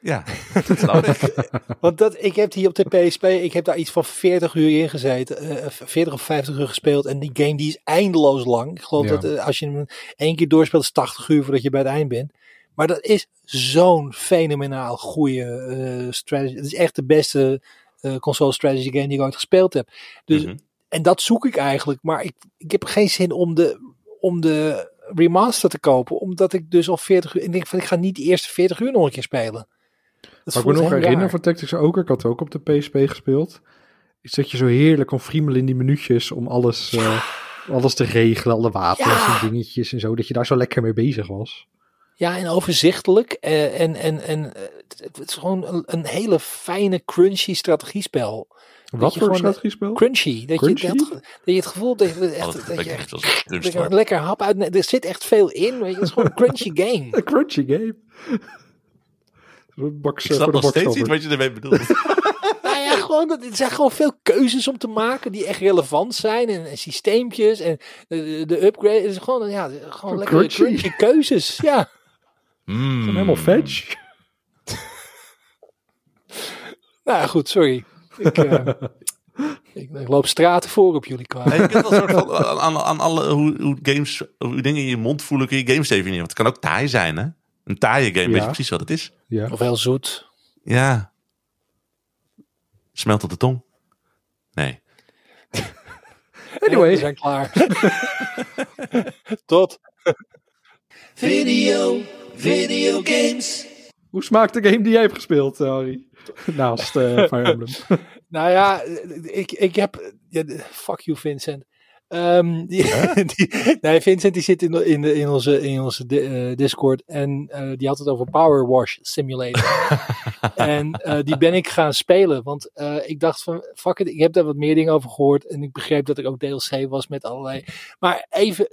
Ja, dat snap ik. Want dat, ik heb die op de PSP, ik heb daar iets van 40 uur in gezeten, eh 40 of 50 uur gespeeld. En die game die is eindeloos lang. Ik geloof Ja. dat eh, als je hem één keer doorspeelt, is 80 uur voordat je bij het eind bent. Maar dat is zo'n fenomenaal goede eh strategy. Het is echt de beste eh, console strategy game die ik ooit gespeeld heb. Dus, Mhm. En dat zoek ik eigenlijk. Maar ik, ik heb geen zin om de, om de remaster te kopen. Omdat ik dus al 40 uur... Ik denk van, ik ga niet de eerste 40 uur nog een keer spelen. Dat Wat ik me nog heel herinner raar. van Tactics Ogre, ik had het ook op de PSP gespeeld. Is dat je zo heerlijk kon friemelen in die minuutjes om alles, eh, alles te regelen. Alle wapens Ja. en dingetjes en zo. Dat je daar zo lekker mee bezig was. Ja, en overzichtelijk. eh, en en, en eh, het, het is gewoon een, hele fijne, crunchy strategiespel. Wat voor gewoon, strategiespel? Crunchy. Dat, Crunchy? Je, dat, dat je het gevoel dat, je- echt, dat lekker je als je kunstwerk. een lekker hap uit. Er zit echt veel in. Weet je. Het is gewoon een crunchy game. Een crunchy game. Box, Ik eh, snap nog steeds niet wat je ermee bedoelt. Nou ja, gewoon, dat- er zijn gewoon veel keuzes om te maken die echt relevant zijn. En, en systeempjes en de, de upgrade. Het is gewoon, ja, gewoon lekker crunchy. crunchy. keuzes. Ja. Mm. Zijn helemaal veg. Nou ja, goed, sorry. Ik, eh, ik, ik loop straten voor op jullie kwaad. Nee, je kunt wel soort van aan, aan, alle hoe, hoe games, hoe dingen in je mond voelen, kun je games definiëren. Want het kan ook taai zijn, hè? Een taaie game, weet je precies wat het is. Ja. Of heel zoet. Ja. Smelt op de tong. Nee. Anyway. we zijn klaar. Tot. Video, video games. Hoe smaakt de game die jij hebt gespeeld, eh, Harry? Naast eh Fire Emblem. Nou ja, ik, ik heb. Ja, fuck you, Vincent. Ehm, die, die- nee, Vincent die zit in, in, de, in onze, in onze eh, Discord en eh, die had het over Power Wash Simulator. en eh, die ben ik gaan spelen, want ik dacht van, fuck it, ik heb daar wat meer dingen over gehoord en ik begreep dat er ook DLC was met allerlei. Maar even,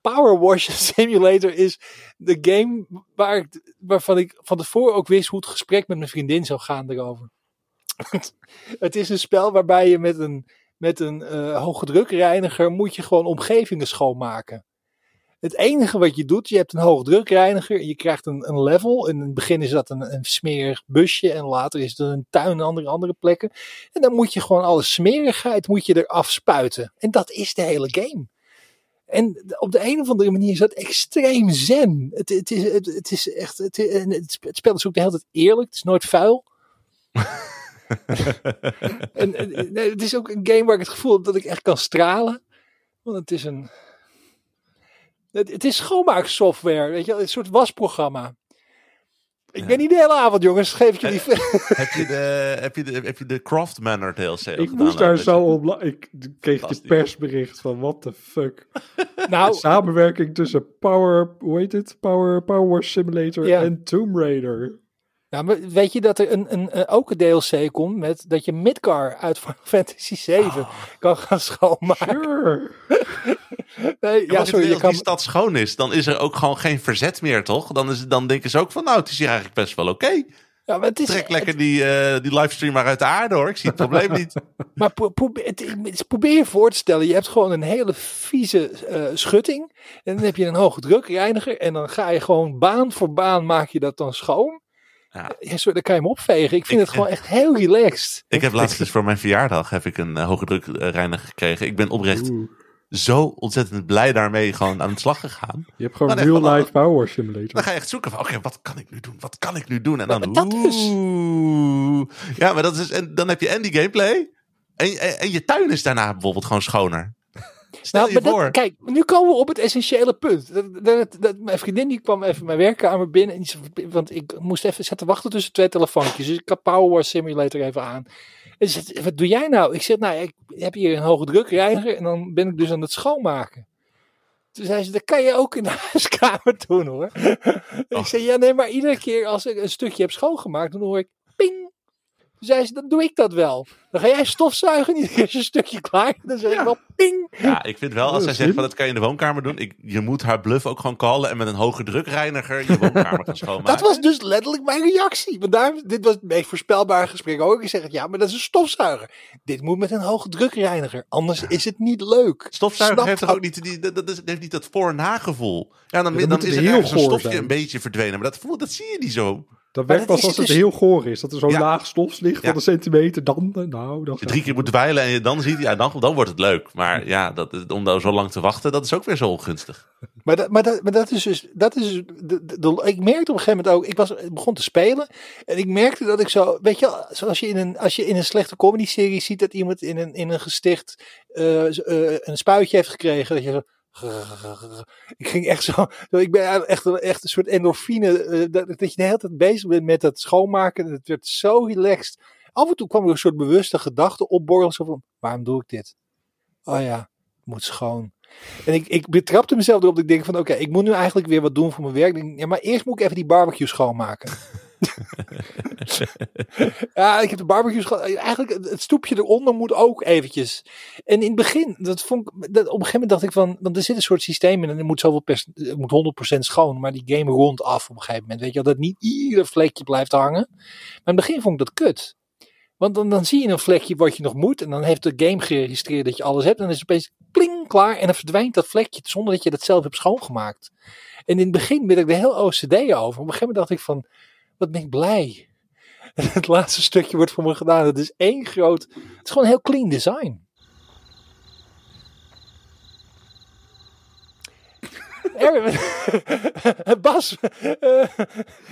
Power Wash Simulator is de game waar ik, waarvan ik van tevoren ook wist hoe het gesprek met mijn vriendin zou gaan erover. Het is een spel waarbij je met een, met een eh hoge drukreiniger moet je gewoon omgevingen schoonmaken. Het enige wat je doet, je hebt een hoogdrukreiniger en je krijgt een, een level. In het begin is dat een, een smerig busje en later is het een tuin en andere, andere plekken. En dan moet je gewoon alle smerigheid moet je eraf spuiten. En dat is de hele game. En op de een of andere manier is dat extreem zen. Het, het, is, het, is echt, het, het spel is ook de hele tijd eerlijk. Het is nooit vuil. en, en- nee, het is ook een game waar ik het gevoel heb dat ik echt kan stralen. Want het is een. Het, het is schoonmaaksoftware, weet je, een soort wasprogramma. Ik ben niet de hele avond, jongens. Geef ik jullie. heb, je de, heb, je de, heb je de Craft Manor DLC Ik moest daar zo op... Ik kreeg de persbericht van, what the fuck. nou, Samenwerking tussen Power... Hoe heet het? Power, Power Simulator Ja. en Tomb Raider. Maar weet je dat er een, een, eh, ook een DLC komt met dat je Midgar uit Fantasy 7 kan gaan schoonmaken? Sure. Nee, ja, sorry, je als kan. die stad schoon is, dan is er ook gewoon geen verzet meer, toch? Dan, is, dan denken ze ook van, nou, het is hier eigenlijk best wel oké. Ja, maar het is, Trek lekker die, eh, die livestream maar uit de aarde, hoor. Ik zie het probleem niet. Maar pro- probeer, het, het- probeer je voor te stellen, je hebt gewoon een hele vieze eh, schutting. En dan heb je een hoge drukreiniger. En dan ga je gewoon baan voor baan maak je dat dan schoon. Ja. Ja, sorry, dan kan je hem opvegen. Ik vind Ik- het gewoon echt heel relaxed. Ik heb laatst dus voor mijn verjaardag heb ik een eh, hoge druk eh, reiniger gekregen. Ik ben oprecht Oeh. zo ontzettend blij daarmee gewoon aan de slag gegaan. Je hebt gewoon real life Power Simulator. Dan ga je echt zoeken van, oké, wat kan ik nu doen? Wat kan ik nu doen? En dan, maar dat is-. Ja, maar dat is, en dan heb je en die gameplay. En, en, en je tuin is daarna bijvoorbeeld gewoon schoner. Stel Nou, je maar voor. dat, kijk, nu komen we op het essentiële punt. Dat, dat, dat- mijn vriendin die kwam even mijn werkkamer binnen. En die want ik moest even zitten wachten tussen twee telefoontjes. Dus ik had Power Simulator even aan. En ze zegt, wat doe jij nou? Ik zeg, nou, ik heb hier een hoge drukreiniger. En dan ben ik dus aan het schoonmaken. Toen zei ze, dat kan je ook in de huiskamer doen hoor. Ik zei, ja nee, maar iedere keer als ik een stukje heb schoongemaakt, dan hoor ik. Toen zei ze, dan doe ik dat wel. Dan ga jij stofzuigen en keer is een stukje klaar. Dan zeg ik wel ping. Ja, ik vind wel, als zij zegt van dat kan je in de woonkamer doen. Ik, je moet haar bluff ook gewoon callen en met een hoge drukreiniger je woonkamer gaan schoonmaken. Dat was dus letterlijk mijn reactie. Want daar, dit was het meest voorspelbare gesprek ook. Ik zeg, ja, maar dat is een stofzuiger. Dit moet met een hoge drukreiniger. Anders is het niet leuk. Stofzuiger Snap heeft toch ook niet, die, dat, dat is- heeft niet dat voor-na-gevoel. Ja, dan, Ja, dan dan moet is het er heel ergens een stofje zijn. een beetje verdwenen. Maar dat, voel, dat zie je niet zo. Dat werkt pas als het dus- heel goor is. Dat er zo'n Ja. laag stof ligt van Ja. een centimeter. Dan, eh, nou, dan Als je drie keer moet dweilen en je dan ziet, ja, dan, dan wordt het leuk. Maar ja, dat, om daar zo lang te wachten, dat is ook weer zo ongunstig. Maar, dat, maar, dat, maar dat is dus. Dat is dus de, de, de- ik merkte op een gegeven moment ook. Ik was, ik begon te spelen. En ik merkte dat ik zo. Weet je, zoals je in een, als je in een slechte comedy-serie ziet dat iemand in een, in een gesticht. eh, eh, een spuitje heeft gekregen. Dat je zo. Ik ging echt zo. Ik ben echt, een- soort endorfine. eh, dat, dat je de hele tijd bezig bent met dat schoonmaken. En het werd zo relaxed. Af en toe kwam er een soort bewuste gedachte opborrelen. Zo van: waarom doe ik dit? Oh ja, het moet schoon. En ik, ik betrapte mezelf erop dat ik denk van oké, ik moet nu eigenlijk weer wat doen voor mijn werk. Ja, maar eerst moet ik even die barbecue schoonmaken. ja, ik heb de barbecue schoon. Eigenlijk het, het stoepje eronder moet ook eventjes. En in het begin, dat vond ik, dat, op een gegeven moment dacht ik van, want er zit een soort systeem in en er moet zoveel het moet 100% schoon, maar die game rondt af op een gegeven moment. Weet je wel, dat niet ieder vlekje blijft hangen. Maar in het begin vond ik dat kut. Want dan, dan zie je een vlekje wat je nog moet. En dan heeft de game geregistreerd dat je alles hebt. En dan is het opeens pling, klaar. En dan verdwijnt dat vlekje zonder dat je dat zelf hebt schoongemaakt. En in het begin ben ik er heel OCD over. Op een gegeven moment dacht ik van, wat ben ik blij. En het laatste stukje wordt voor me gedaan. Het is één groot, het is gewoon een heel clean design. Erwin, Bas, eh,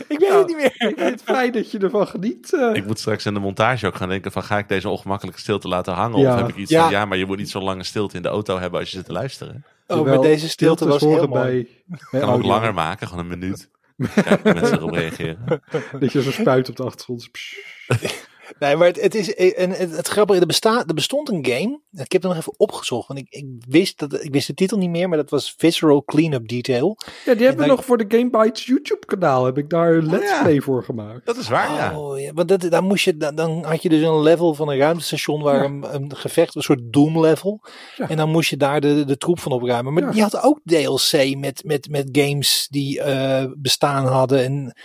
ik weet het niet meer. Ik vind het fijn dat je ervan geniet. eh. Ik moet straks in de montage ook gaan denken van, ga ik deze ongemakkelijke stilte laten hangen? Ja. Of heb ik iets Ja. van, ja, maar je moet niet zo lange stilte in de auto hebben als je zit te luisteren. Oh, Terwijl maar deze stilte was heel mooi. bij, bij kan ook audio. langer maken, gewoon een minuut. Kijken hoe mensen erop reageren. Dat je zo spuit op de achtergrond. Nee, maar het, het is en het, het grappige, er, bestaat, er bestond een game. Ik heb het nog even opgezocht, want ik, ik wist dat ik wist de titel niet meer, maar dat was Visceral Cleanup Detail. Ja, die hebben we nog voor de Game Bytes YouTube kanaal. Heb ik daar een let's ja. play voor gemaakt. Dat is waar, ja. Oh, ja, want dat, dan, moest je, dan, dan had je dus een level van een ruimtestation waar Ja. een, een gevecht, een soort Doom level. Ja. En dan moest je daar de, de troep van opruimen. Maar Ja. die had ook DLC met, met, met games die eh, bestaan hadden. En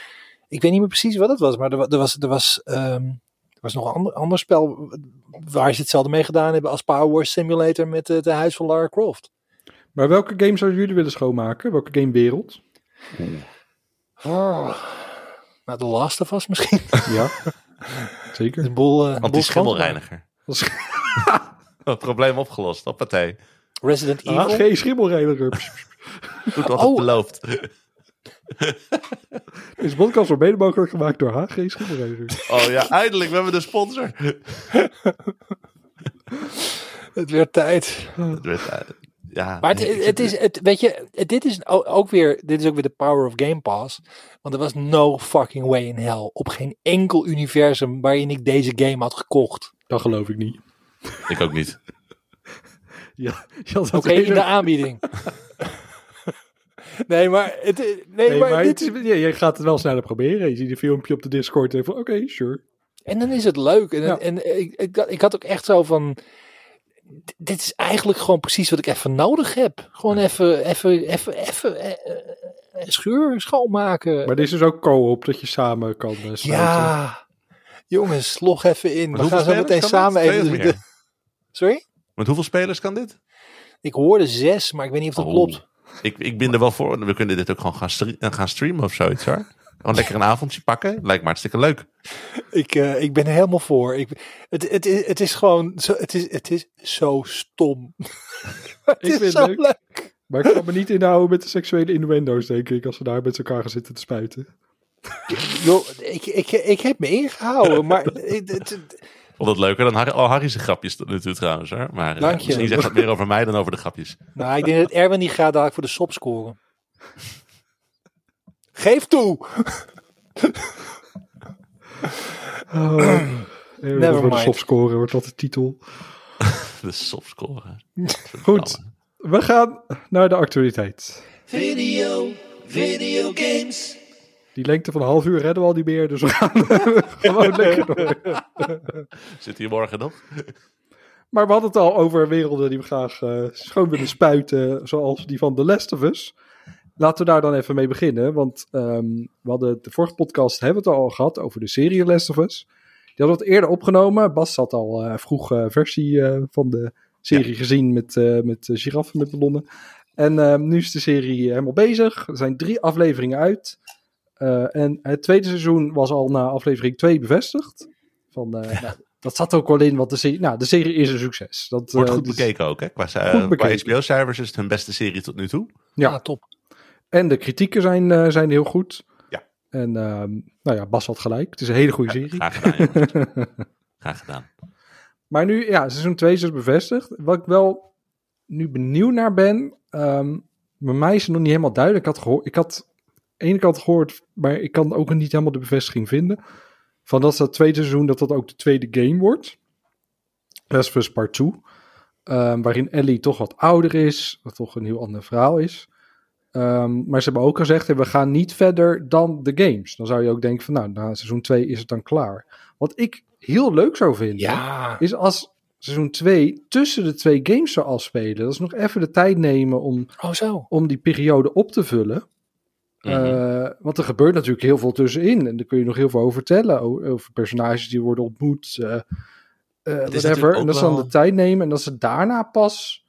ik weet niet meer precies wat het was, maar er, wa- er was, er was, ehm, was nog een ander, ander spel waar ze hetzelfde mee gedaan hebben als Power Wars Simulator met het huis van Lara Croft. Maar welke game zouden jullie willen schoonmaken? Welke gamewereld? Oh. Nou, The Last of Us misschien. Ja, zeker. Een boel, eh, Anti-schimmelreiniger. Dat is- Oh, probleem opgelost. Hoppatee. Resident Evil. Ah, geen schimmelreiniger. Wat Oh. het belooft. Deze podcast wordt mede mogelijk gemaakt door HG Schimmelreiniger. Oh ja, eindelijk. We hebben de sponsor. Het werd tijd. Het werd, eh, ja, Maar het, het is, het, weet je, dit is ook weer, dit is ook weer de power of Game Pass. Want er was no fucking way in hell. Op geen enkel universum waarin ik deze game had gekocht. Dat geloof ik niet. Ik ook niet. Ja, Oké, dat in de aanbieding. Nee, maar, het, nee, Nee, maar, maar dit het is, ja, je gaat het wel sneller proberen. Je ziet een filmpje op de Discord en je van, oké, sure. En dan is het leuk. En, Ja. en ik, ik, ik had ook echt zo van. Dit is eigenlijk gewoon precies wat ik even nodig heb. Gewoon even, even, even, even eh, eh, eh, schuur schoonmaken. Maar dit is dus ook co-op, dat je samen kan eh, sluiten. ja, jongens, log even in. Met We gaan zo meteen samen dit? Even. de-? Sorry? Met hoeveel spelers kan dit? Ik hoorde zes, maar ik weet niet of dat Oh. klopt. Ik, ik ben er wel voor. We kunnen dit ook gewoon gaan, stre- eh, gaan streamen of zoiets hoor. Gewoon lekker een avondje pakken. Lijkt me hartstikke leuk. Ik, eh, ik ben er helemaal voor. Ik, het, het, is- het is gewoon zo, het is, het is zo stom. het Ik is vind zo het leuk. leuk. Maar ik kan me niet inhouden met de seksuele innuendo's, denk ik, als we daar met elkaar gaan zitten te spuiten. Joh, ik, ik, ik heb me ingehouden, maar het, het- het- Vond het leuker dan Harry, oh, Harry's grapjes tot nu toe trouwens hoor. Maar eh, Dank je. misschien zegt dat meer over mij dan over de grapjes. nou, ik denk dat Erwin die gaat dadelijk voor de sop scoren. Geef toe! Oh, Never voor de mind. sopscoren wordt dat de titel. De sopscoren. Goed, we gaan naar de actualiteit. Video, videogames. Die lengte van een half uur redden we al niet meer, dus we gaan gewoon lekker door. Zit hier morgen nog? Maar we hadden het al over werelden die we graag eh, schoon willen spuiten, zoals die van The Last of Us. Laten we daar dan even mee beginnen, want ehm, we hadden de vorige podcast hebben we het al gehad over de serie Last of Us. Die hadden we het eerder opgenomen. Bas had al eh, vroeg eh, versie van de serie gezien met, met giraffen met ballonnen. En ehm, nu is de serie helemaal bezig. Er zijn drie afleveringen uit. Eh, en het tweede seizoen was al na aflevering 2 bevestigd. Van, eh, nou, dat zat ook wel in, want de serie, nou, de serie is een succes. Dat, Wordt eh, goed dus- bekeken ook hè. Qua, uh, qua. HBO-cijfers is het hun beste serie tot nu toe. Ja. Ja, top. En de kritieken zijn, eh, zijn heel goed. Ja. En ehm, nou ja, Bas had gelijk. Het is een hele goede serie. Graag gedaan. Graag gedaan. Maar nu, ja, seizoen 2 is dus bevestigd. Wat ik wel nu benieuwd naar ben, ehm, bij mij is het nog niet helemaal duidelijk. Ik had, gehoord, ik had ene kant gehoord, maar ik kan ook niet helemaal de bevestiging vinden. Van dat dat tweede seizoen, dat dat ook de tweede game wordt. Last of Us Part 2. ehm, waarin Ellie toch wat ouder is, wat toch een heel ander verhaal is. Ehm, maar ze hebben ook gezegd, we gaan niet verder dan de games. Dan zou je ook denken van, nou, na seizoen 2 is het dan klaar. Wat ik heel leuk zou vinden, Ja, is als seizoen 2 tussen de twee games zou afspelen. Dat is nog even de tijd nemen om, oh zo. om die periode op te vullen. Mhm. Eh, want er gebeurt natuurlijk heel veel tussenin. En daar kun je nog heel veel over vertellen. Over personages die worden ontmoet. eh eh, whatever. En dat ze dan wel- de tijd nemen. En dat ze daarna pas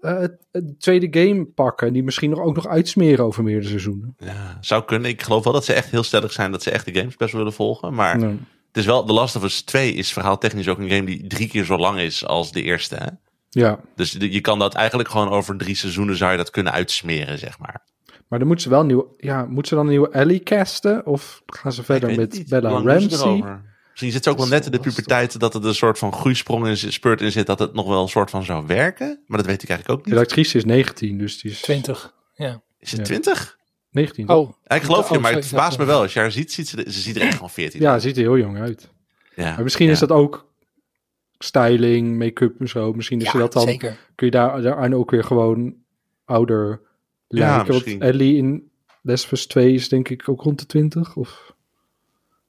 het, het tweede game pakken. En die misschien nog, ook nog uitsmeren over meerdere seizoenen. Ja, zou kunnen. Ik geloof wel dat ze echt heel stellig zijn dat ze echt de games best willen volgen. Maar het is wel, The Last of Us 2 is verhaaltechnisch ook een game die drie keer zo lang is als de eerste. Hè? ja. Dus je kan dat eigenlijk gewoon over drie seizoenen zou je dat kunnen uitsmeren, zeg maar. Maar dan moeten ze wel een nieuwe... Ja, moeten ze dan een nieuwe Ellie casten? Of gaan ze verder met niet. Bella ze Ramsey? Misschien zit ze ook wel net in de puberteit dat het een soort van groeisprong in spurt in zit, dat het nog wel een soort van zou werken. Maar dat weet ik eigenlijk ook De niet. actrice is 19, dus die is... 20. Ja. Is het Ja. 20? 19. Oh, Ja, ik geloof je, Oh, maar sorry, het verbaast me wel. Als je haar ziet, ziet ze, ze ziet er echt gewoon 14 Ja, uit. ziet er heel jong uit. Ja. Maar misschien is dat ook styling, make-up en zo. Misschien is ja, je dat dan, zeker. kun je daar, daaraan ook weer gewoon ouder lijken. misschien. Want Ellie in Last of Us 2 is denk ik ook rond de 20. Of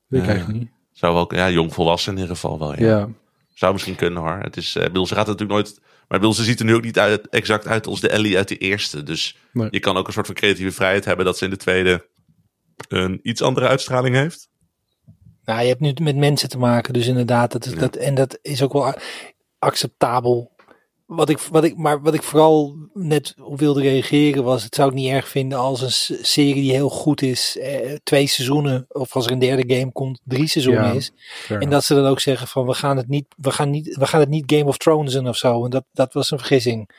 weet ik Ja. eigenlijk niet. Zou wel, ja, jong volwassen in ieder geval wel. Ja. Ja. Zou misschien kunnen hoor. Het is, eh, bedoel, ze gaat er natuurlijk nooit. Maar bedoel, ze ziet er nu ook niet uit, exact uit als de Ellie uit de eerste. Dus Nee. je kan ook een soort van creatieve vrijheid hebben dat ze in de tweede een iets andere uitstraling heeft. Nou, je hebt nu met mensen te maken, dus inderdaad, dat is, Ja. dat, en dat is ook wel acceptabel. Wat ik, wat ik, maar wat ik vooral net op wilde reageren was, het zou ik niet erg vinden als een serie die heel goed is, eh, twee seizoenen, of als er een derde game komt, drie seizoenen Ja, is. En dat ze dan ook zeggen van, we gaan het niet, we gaan niet, we gaan het niet Game of Thrones doen of zo. En dat, dat was een vergissing.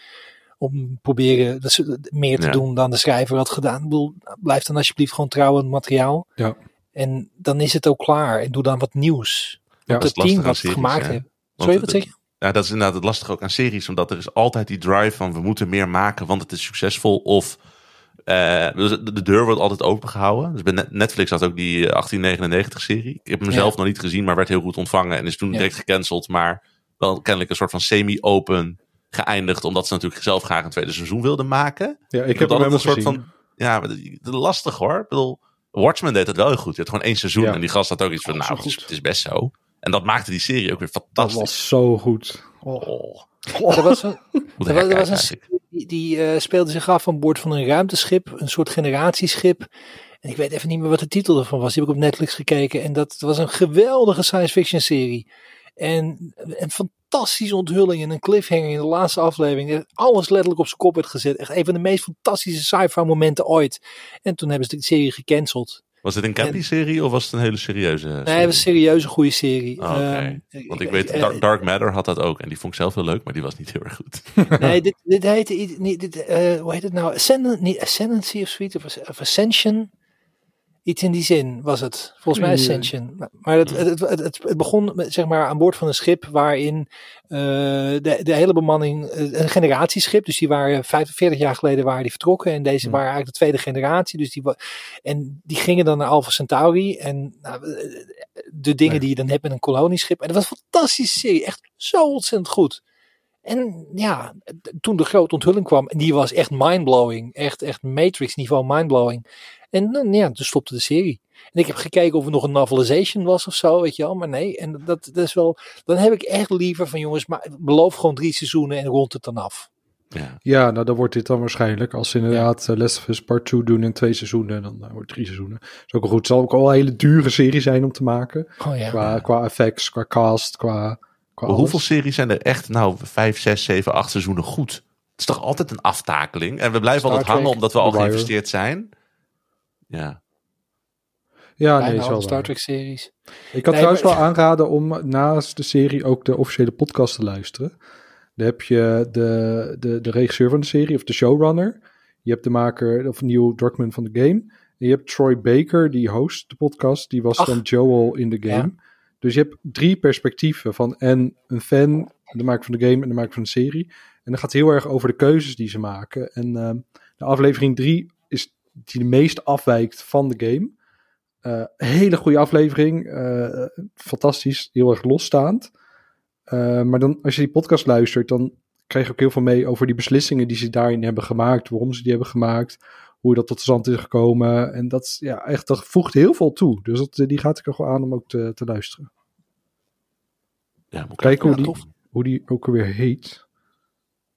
Om proberen dat ze meer te Ja. doen dan de schrijver had gedaan. Ik bedoel, blijf dan alsjeblieft gewoon trouw aan het materiaal. Ja. En dan is het ook klaar. En doe dan wat nieuws. Ja, is het team wat het gemaakt heeft. Sorry, wat zeg je? Ja, dat is inderdaad het lastige ook aan series. Omdat er is altijd die drive van we moeten meer maken, want het is succesvol. Of eh, dus de, de deur wordt altijd opengehouden. Dus bij Net- Netflix had ook die eh, 1899-serie. Ik heb hem Ja. zelf nog niet gezien, maar werd heel goed ontvangen. En is toen Ja. direct gecanceld. Maar wel kennelijk een soort van semi-open geëindigd. Omdat ze natuurlijk zelf graag een tweede seizoen wilden maken. Ja, ik Ik heb hem helemaal een soort gezien. van. Ja, lastig hoor. Ik bedoel, Watchmen deed het wel heel goed. Je had gewoon één seizoen. Ja. En die gast had ook iets van, Oh, nou, is, het is best zo. En dat maakte die serie ook weer Dat fantastisch. was zo goed. Oh. Oh, Er was een, er was, er een serie die, die eh, speelde zich af aan boord van een ruimteschip. Een soort generatieschip. En ik weet even niet meer wat de titel ervan was. Die heb ik op Netflix gekeken. En dat was een geweldige science fiction serie. En een fantastische onthulling en een cliffhanger in de laatste aflevering. Dat Alles letterlijk op zijn kop werd gezet. Echt een van de meest fantastische sci-fi momenten ooit. En toen hebben ze de serie gecanceld. Was het een campy-serie of was het een hele serieuze Nee, serie? het was een serieuze goede serie. Oh, oké. Want ik weet, eh, Dark, Dark Matter had dat ook. En die vond ik zelf heel leuk, maar die was niet heel erg goed. Nee, dit, dit heette niet, dit, eh, hoe heet het nou? Niet Ascendancy of zoiets, of, of Ascension. Iets in die zin was het. Volgens mij Ja. Ascension. Maar- Maar het, het, het, begon met, zeg maar aan boord van een schip waarin eh, de, de hele bemanning, eh, een generatieschip, dus die waren 45 jaar geleden waren die vertrokken en deze Ja. waren eigenlijk de tweede generatie. Dus die, en die gingen dan naar Alpha Centauri en nou, eh, de dingen Ja. die je dan hebt met een kolonieschip. En dat was een fantastische serie, echt zo ontzettend goed. En ja, toen de grote onthulling kwam, en die was echt mindblowing. Echt, echt Matrix niveau mindblowing. En dan, ja, toen stopte de serie. En ik heb gekeken of er nog een novelization was of zo, weet je wel. Maar nee, en dat, dat is wel, dan heb ik echt liever van jongens, maar beloof gewoon drie seizoenen en rond het dan af. Ja. Ja, nou dan wordt dit dan waarschijnlijk. Als ze inderdaad eh, Last of Us Part 2 doen in twee seizoenen, dan eh, wordt het drie seizoenen. Dat is ook goed. Het zal ook al een hele dure serie zijn om te maken. Oh ja. Qua, qua effects, qua cast, qua, qua hoeveel alles. series zijn er echt, nou, vijf, zes, zeven, acht seizoenen goed? Het is toch altijd een aftakeling? En we blijven Star altijd hangen Trek, omdat we al geïnvesteerd zijn. Ja. Ja, Bijna nee, is wel Star waar. Trek series. Ik had Nee, trouwens maar- wel aanraden om naast de serie ook de officiële podcast te luisteren. Dan heb je de, de, de regisseur van de serie, of de showrunner. Je hebt de maker, of Neil Druckmann van de game. En je hebt Troy Baker, die host de podcast. Die was Ach. dan Joel in de game. Dus je hebt drie perspectieven van en een fan, de maker van de game en de maker van de serie. En dan gaat het heel erg over de keuzes die ze maken. En ehm, de aflevering drie die de meest afwijkt van de game. Eh, hele goede aflevering. eh, fantastisch. Heel erg losstaand. Eh, maar dan, als je die podcast luistert, dan krijg je ook heel veel mee over die beslissingen die ze daarin hebben gemaakt. Waarom ze die hebben gemaakt. Hoe dat tot stand is gekomen. En dat, is, ja, echt, dat voegt heel veel toe. Dus dat, die gaat ik er gewoon aan om ook te, te luisteren. ja Kijken hoe die, hoe die ook alweer heet.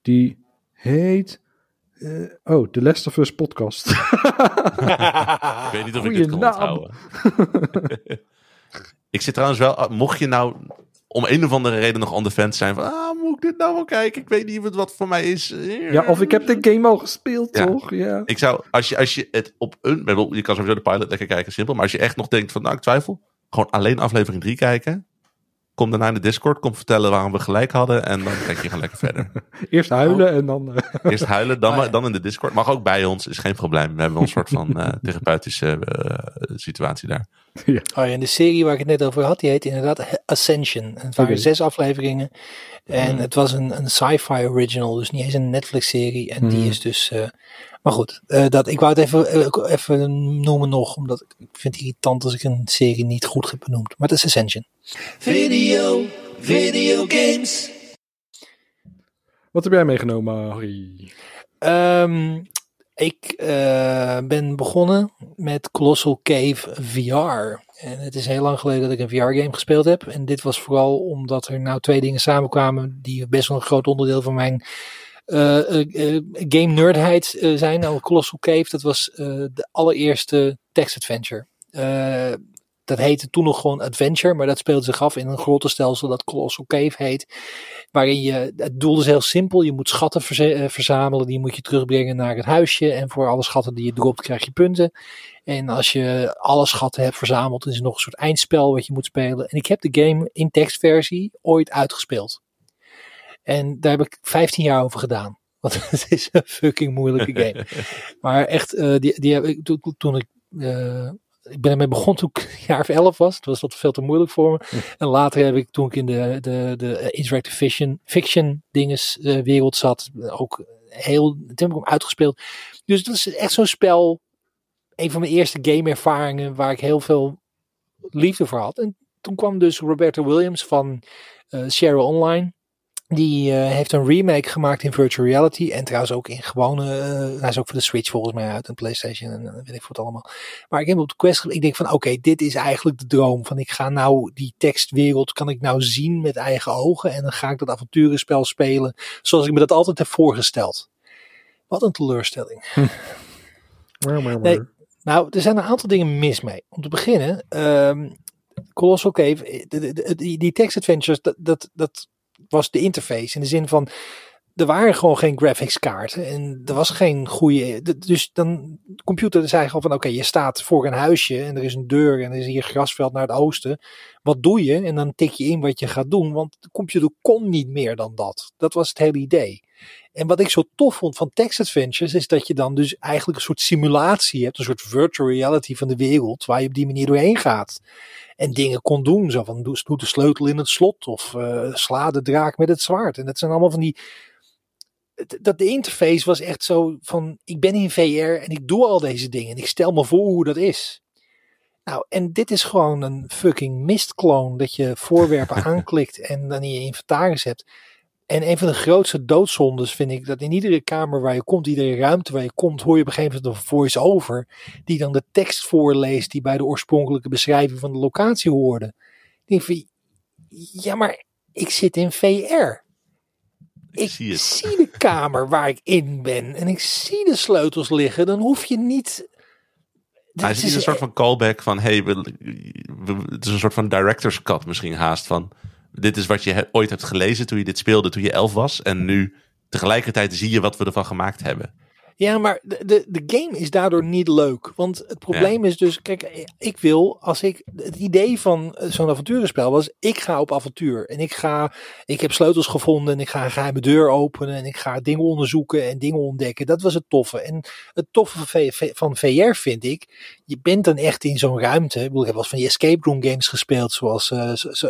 Die heet... eh, oh, The Last of Us podcast. Ik weet niet of ik dit kan onthouden. ik zit trouwens wel, ah, mocht je nou om een of andere reden nog on the fence zijn van, ah, moet ik dit nou wel kijken? Ik weet niet het wat voor mij is. ja, of ik heb de game al gespeeld, Ja. toch? Ja. Ik zou, als je, als je het op een, je kan sowieso de pilot lekker kijken, simpel. Maar als je echt nog denkt van, nou, ik twijfel, gewoon alleen aflevering 3 kijken. Kom daarna in de Discord, kom vertellen waarom we gelijk hadden en dan kijk je gewoon lekker verder. Eerst huilen en dan... eh, Eerst huilen, dan, Ah, ja. dan in de Discord. Mag ook bij ons, is geen probleem. We hebben een soort van eh, therapeutische eh, situatie daar. Oh ja, en de serie waar ik het net over had, die heet inderdaad Ascension. En Het waren zes afleveringen. En het was een, een sci-fi original, dus niet eens een Netflix-serie. En die Mhm. is dus, eh, Maar goed, eh, dat, ik wou het even, eh, even noemen nog, omdat ik ik vind het irritant als ik een serie niet goed heb benoemd. Maar het is Ascension. Video, video games. Wat heb jij meegenomen, Harry? Ehm, ik eh, ben begonnen met Colossal Cave VR. En het is heel lang geleden dat ik een VR-game gespeeld heb. En dit was vooral omdat er nou twee dingen samenkwamen die best wel een groot onderdeel van mijn eh, eh, game nerdheid zijn. Nou, Colossal Cave, dat was de allereerste text adventure. Dat heette toen nog gewoon Adventure, maar dat speelde zich af in een grottenstelsel dat Colossal Cave heet. Waarin je, het doel is heel simpel, je moet schatten verze- eh, verzamelen, die moet je terugbrengen naar het huisje. En voor alle schatten die je dropt krijg je punten. En als je alle schatten hebt verzameld, is er nog een soort eindspel wat je moet spelen. En ik heb de game in tekstversie ooit uitgespeeld. En daar heb ik 15 jaar over gedaan. Want het is een fucking moeilijke game. Maar echt, eh, die, die heb ik, toen, toen ik, eh, ik ben ermee begonnen toen ik een jaar of 11 was. Toen was dat veel te moeilijk voor me. En later heb ik, toen ik in de, de, de eh, interactive fiction, fiction dinges eh, wereld zat, ook heel, toen heb ik hem uitgespeeld. Dus dat is echt zo'n spel, een van mijn eerste game ervaringen waar ik heel veel liefde voor had. En toen kwam dus Roberta Williams van eh Share Online. Die eh, heeft een remake gemaakt in virtual reality. En trouwens ook in gewone. eh, hij is ook voor de Switch volgens mij uit. En PlayStation en eh, weet ik het allemaal. Maar ik heb op de quest. Ik denk van oké, dit is eigenlijk de droom. Van ik ga nou die tekstwereld. Kan ik nou zien met eigen ogen. En dan ga ik dat avonturenspel spelen. Zoals ik me dat altijd heb voorgesteld. Wat een teleurstelling. Nee. Nou, er zijn een aantal dingen mis mee. Om te beginnen, ehm Colossal Cave, de- die, die text adventures, dat, dat, dat was de interface. In de zin van, er waren gewoon geen graphics kaarten en er was geen goede. de- Dus dan, de computer zei gewoon van, oké, je staat voor een huisje en er is een deur en er is hier grasveld naar het oosten. Wat doe je? En dan tik je in wat je gaat doen, want de computer kon niet meer dan dat. Dat was het hele idee. En wat ik zo tof vond van text adventures is dat je dan dus eigenlijk een soort simulatie hebt, een soort virtual reality van de wereld, waar je op die manier doorheen gaat. En dingen kon doen, zo van doe de sleutel in het slot of eh, sla de draak met het zwaard. En dat zijn allemaal van die, dat de interface was echt zo van, ik ben in VR en ik doe al deze dingen en ik stel me voor hoe dat is. Nou, en dit is gewoon een fucking mistkloon dat je voorwerpen aanklikt en dan in je inventaris hebt. En een van de grootste doodzondes vind ik dat in iedere kamer waar je komt, iedere ruimte waar je komt, hoor je op een gegeven moment een voice-over die dan de tekst voorleest die bij de oorspronkelijke beschrijving van de locatie hoorde. Ik denk van, ja, maar ik zit in VR. Ik zie het. zie de kamer waar ik in ben en ik zie de sleutels liggen. Dan hoef je niet. Hij is een soort van callback van, hey, we, we- het is een soort van director's cut misschien haast van, dit is wat je ooit hebt gelezen toen je dit speelde, toen je elf was. En nu tegelijkertijd zie je wat we ervan gemaakt hebben. Ja, maar de, de, de game is daardoor niet leuk. Want het probleem is dus, kijk, ik wil, als ik, het idee van eh, zo'n avonturenspel was, ik ga op avontuur. En ik ga, ik heb sleutels gevonden en ik ga een geheime deur openen en ik ga dingen onderzoeken en dingen ontdekken. Dat was het toffe. En het toffe van, V- van VR vind ik, je bent dan echt in zo'n ruimte. Ik, bedoel, ik heb wel eens van die escape room games gespeeld, zoals eh, zo-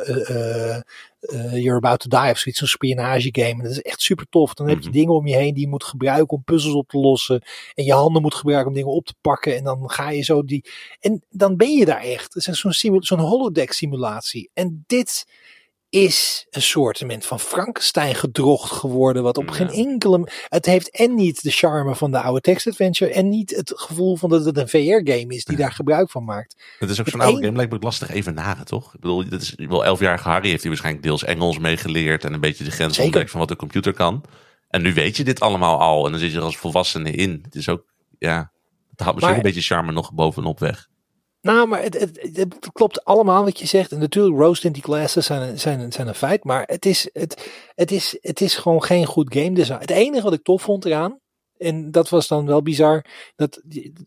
eh, You're About to Die of zoiets, zo'n spionage game. En dat is echt super tof. Dan heb je Mhm. dingen om je heen die je moet gebruiken om puzzels op te lossen. En je handen moet gebruiken om dingen op te pakken. En dan ga je zo die. En dan ben je daar echt. Het is zo'n simu- holodeck simulatie. En dit is een soort van Frankenstein gedrocht geworden. Wat op Ja. geen enkele. Het heeft en niet de charme van de oude text adventure. En niet het gevoel van dat het een VR-game is die daar gebruik van maakt. Het is ook zo'n oude een- game, lijkt me lastig even naren, toch? Ik bedoel, dit is wel elfjarige Harry heeft hij waarschijnlijk deels Engels meegeleerd en een beetje de grens ontdekt van wat de computer kan. En nu weet je dit allemaal al en dan zit je er als volwassene in. Het is ook, ja, het haalt misschien Maar- een beetje charme nog bovenop weg. Nou, maar het, het, klopt allemaal wat je zegt. En natuurlijk, roast in die classes zijn, een- zijn, zijn een feit. Maar het is, het, het, is, het is gewoon geen goed game design. Het enige wat ik tof vond eraan, en dat was dan wel bizar, dat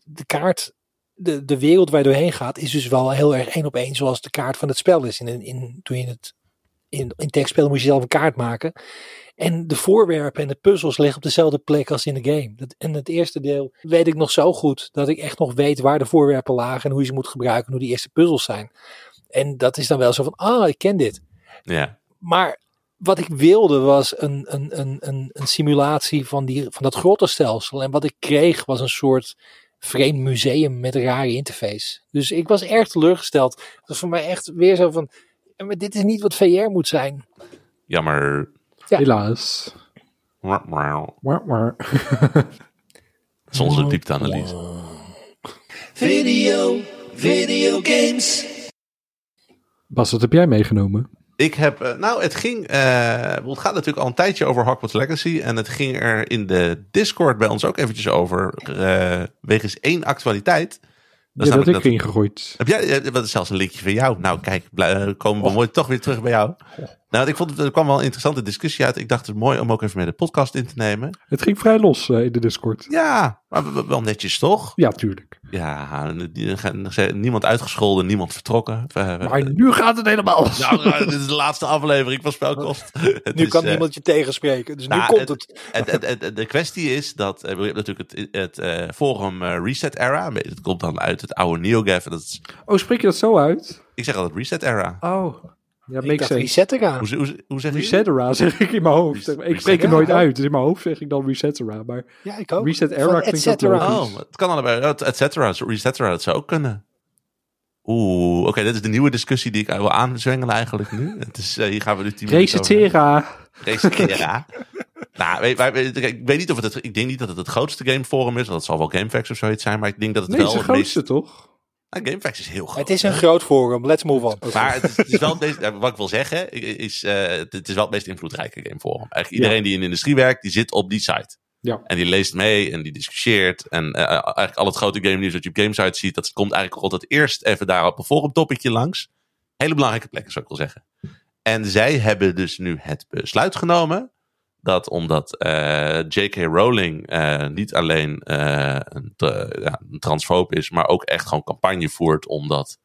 de kaart, de, de wereld waar je doorheen gaat, is dus wel heel erg één op één zoals de kaart van het spel is. In, in, toen je het in, in tekstspel moest je zelf een kaart maken. En de voorwerpen en de puzzels liggen op dezelfde plek als in de game. Dat, en het eerste deel weet ik nog zo goed dat ik echt nog weet waar de voorwerpen lagen en hoe je ze moet gebruiken en hoe die eerste puzzels zijn. En dat is dan wel zo van, ah, ik ken dit. Ja, Maar wat ik wilde was een, een, een, een, een simulatie van, die, van dat grottenstelsel. En wat ik kreeg was een soort vreemd museum met een rare interface. Dus ik was erg teleurgesteld. Het was voor mij echt weer zo van, "Ja, maar dit is niet wat VR moet zijn. Jammer. Ja. Helaas. Dat is onze diepteanalyse. Video, video games. Bas, wat heb jij meegenomen? Ik heb, eh, nou, het ging, eh, het gaat natuurlijk al een tijdje over Hogwarts Legacy. En het ging er in de Discord bij ons ook eventjes over. eh wegens één actualiteit. Dat Ja, dat ik ingegooid. Heb jij, wat is zelfs een linkje van jou? Nou, kijk, blij- komen we mooi toch weer terug bij jou. Nou, ik vond het, er kwam wel een interessante discussie uit. Ik dacht het is mooi om ook even met de podcast in te nemen. Het ging vrij los eh, in de Discord. Ja, maar wel netjes toch? Ja, tuurlijk. Ja, niemand uitgescholden, niemand vertrokken. Eh, Maar nu gaat het helemaal los. Nou, nou, dit is de laatste aflevering van Spelkost. Nu is, kan eh, niemand je tegenspreken. Dus nu nou, komt het. het, het, het- het- de kwestie is dat eh, je hebt natuurlijk het, het eh, forum eh, Reset Era. Het komt dan uit het oude NeoGAF. Dat is, Oh, spreek je dat zo uit? ik zeg altijd Reset Era. Oh, ja, ik dacht, sense. reset eraan. Hoe, hoe, hoe zeg je? Resetera zeg ik in mijn hoofd. Reset- ik spreek het nooit uit. Dus in mijn hoofd zeg ik dan Resetera. Maar Ja, ik ook. Reset era klinkt logisch. Oh, het kan allebei. Het et cetera. Reset Era, dat zou ook kunnen. Oeh, oké, dit is de nieuwe discussie die ik wil aanzwengelen eigenlijk nu. Het is, eh, hier gaan we nu tien minuten over- Resetera. Resetera. nou, weet, wij- weet- ik weet niet of het, het, ik denk niet dat het het grootste gameforum is, want het zal wel GameFAQs of zoiets zijn, maar ik denk dat het Nee, het wel het meest... grootste toch? Nou, GameFAQs is heel groot. Het is een hè? groot forum. Let's move on. Maar het is, het is wel het meest, wat ik wil zeggen, is, eh, het, is wel het meest invloedrijke gameforum. Eigenlijk iedereen die in de industrie werkt, die zit op die site. Ja. En die leest mee en die discussieert. En eh, eigenlijk al het grote game nieuws dat je op Gamesite ziet, dat komt eigenlijk altijd eerst even daar op een forum topic langs. Hele belangrijke plekken, zou ik wel zeggen. En zij hebben dus nu het besluit genomen dat omdat eh, J.K. Rowling eh, niet alleen eh, een, ja, een transfoob is, maar ook echt gewoon campagne voert omdat,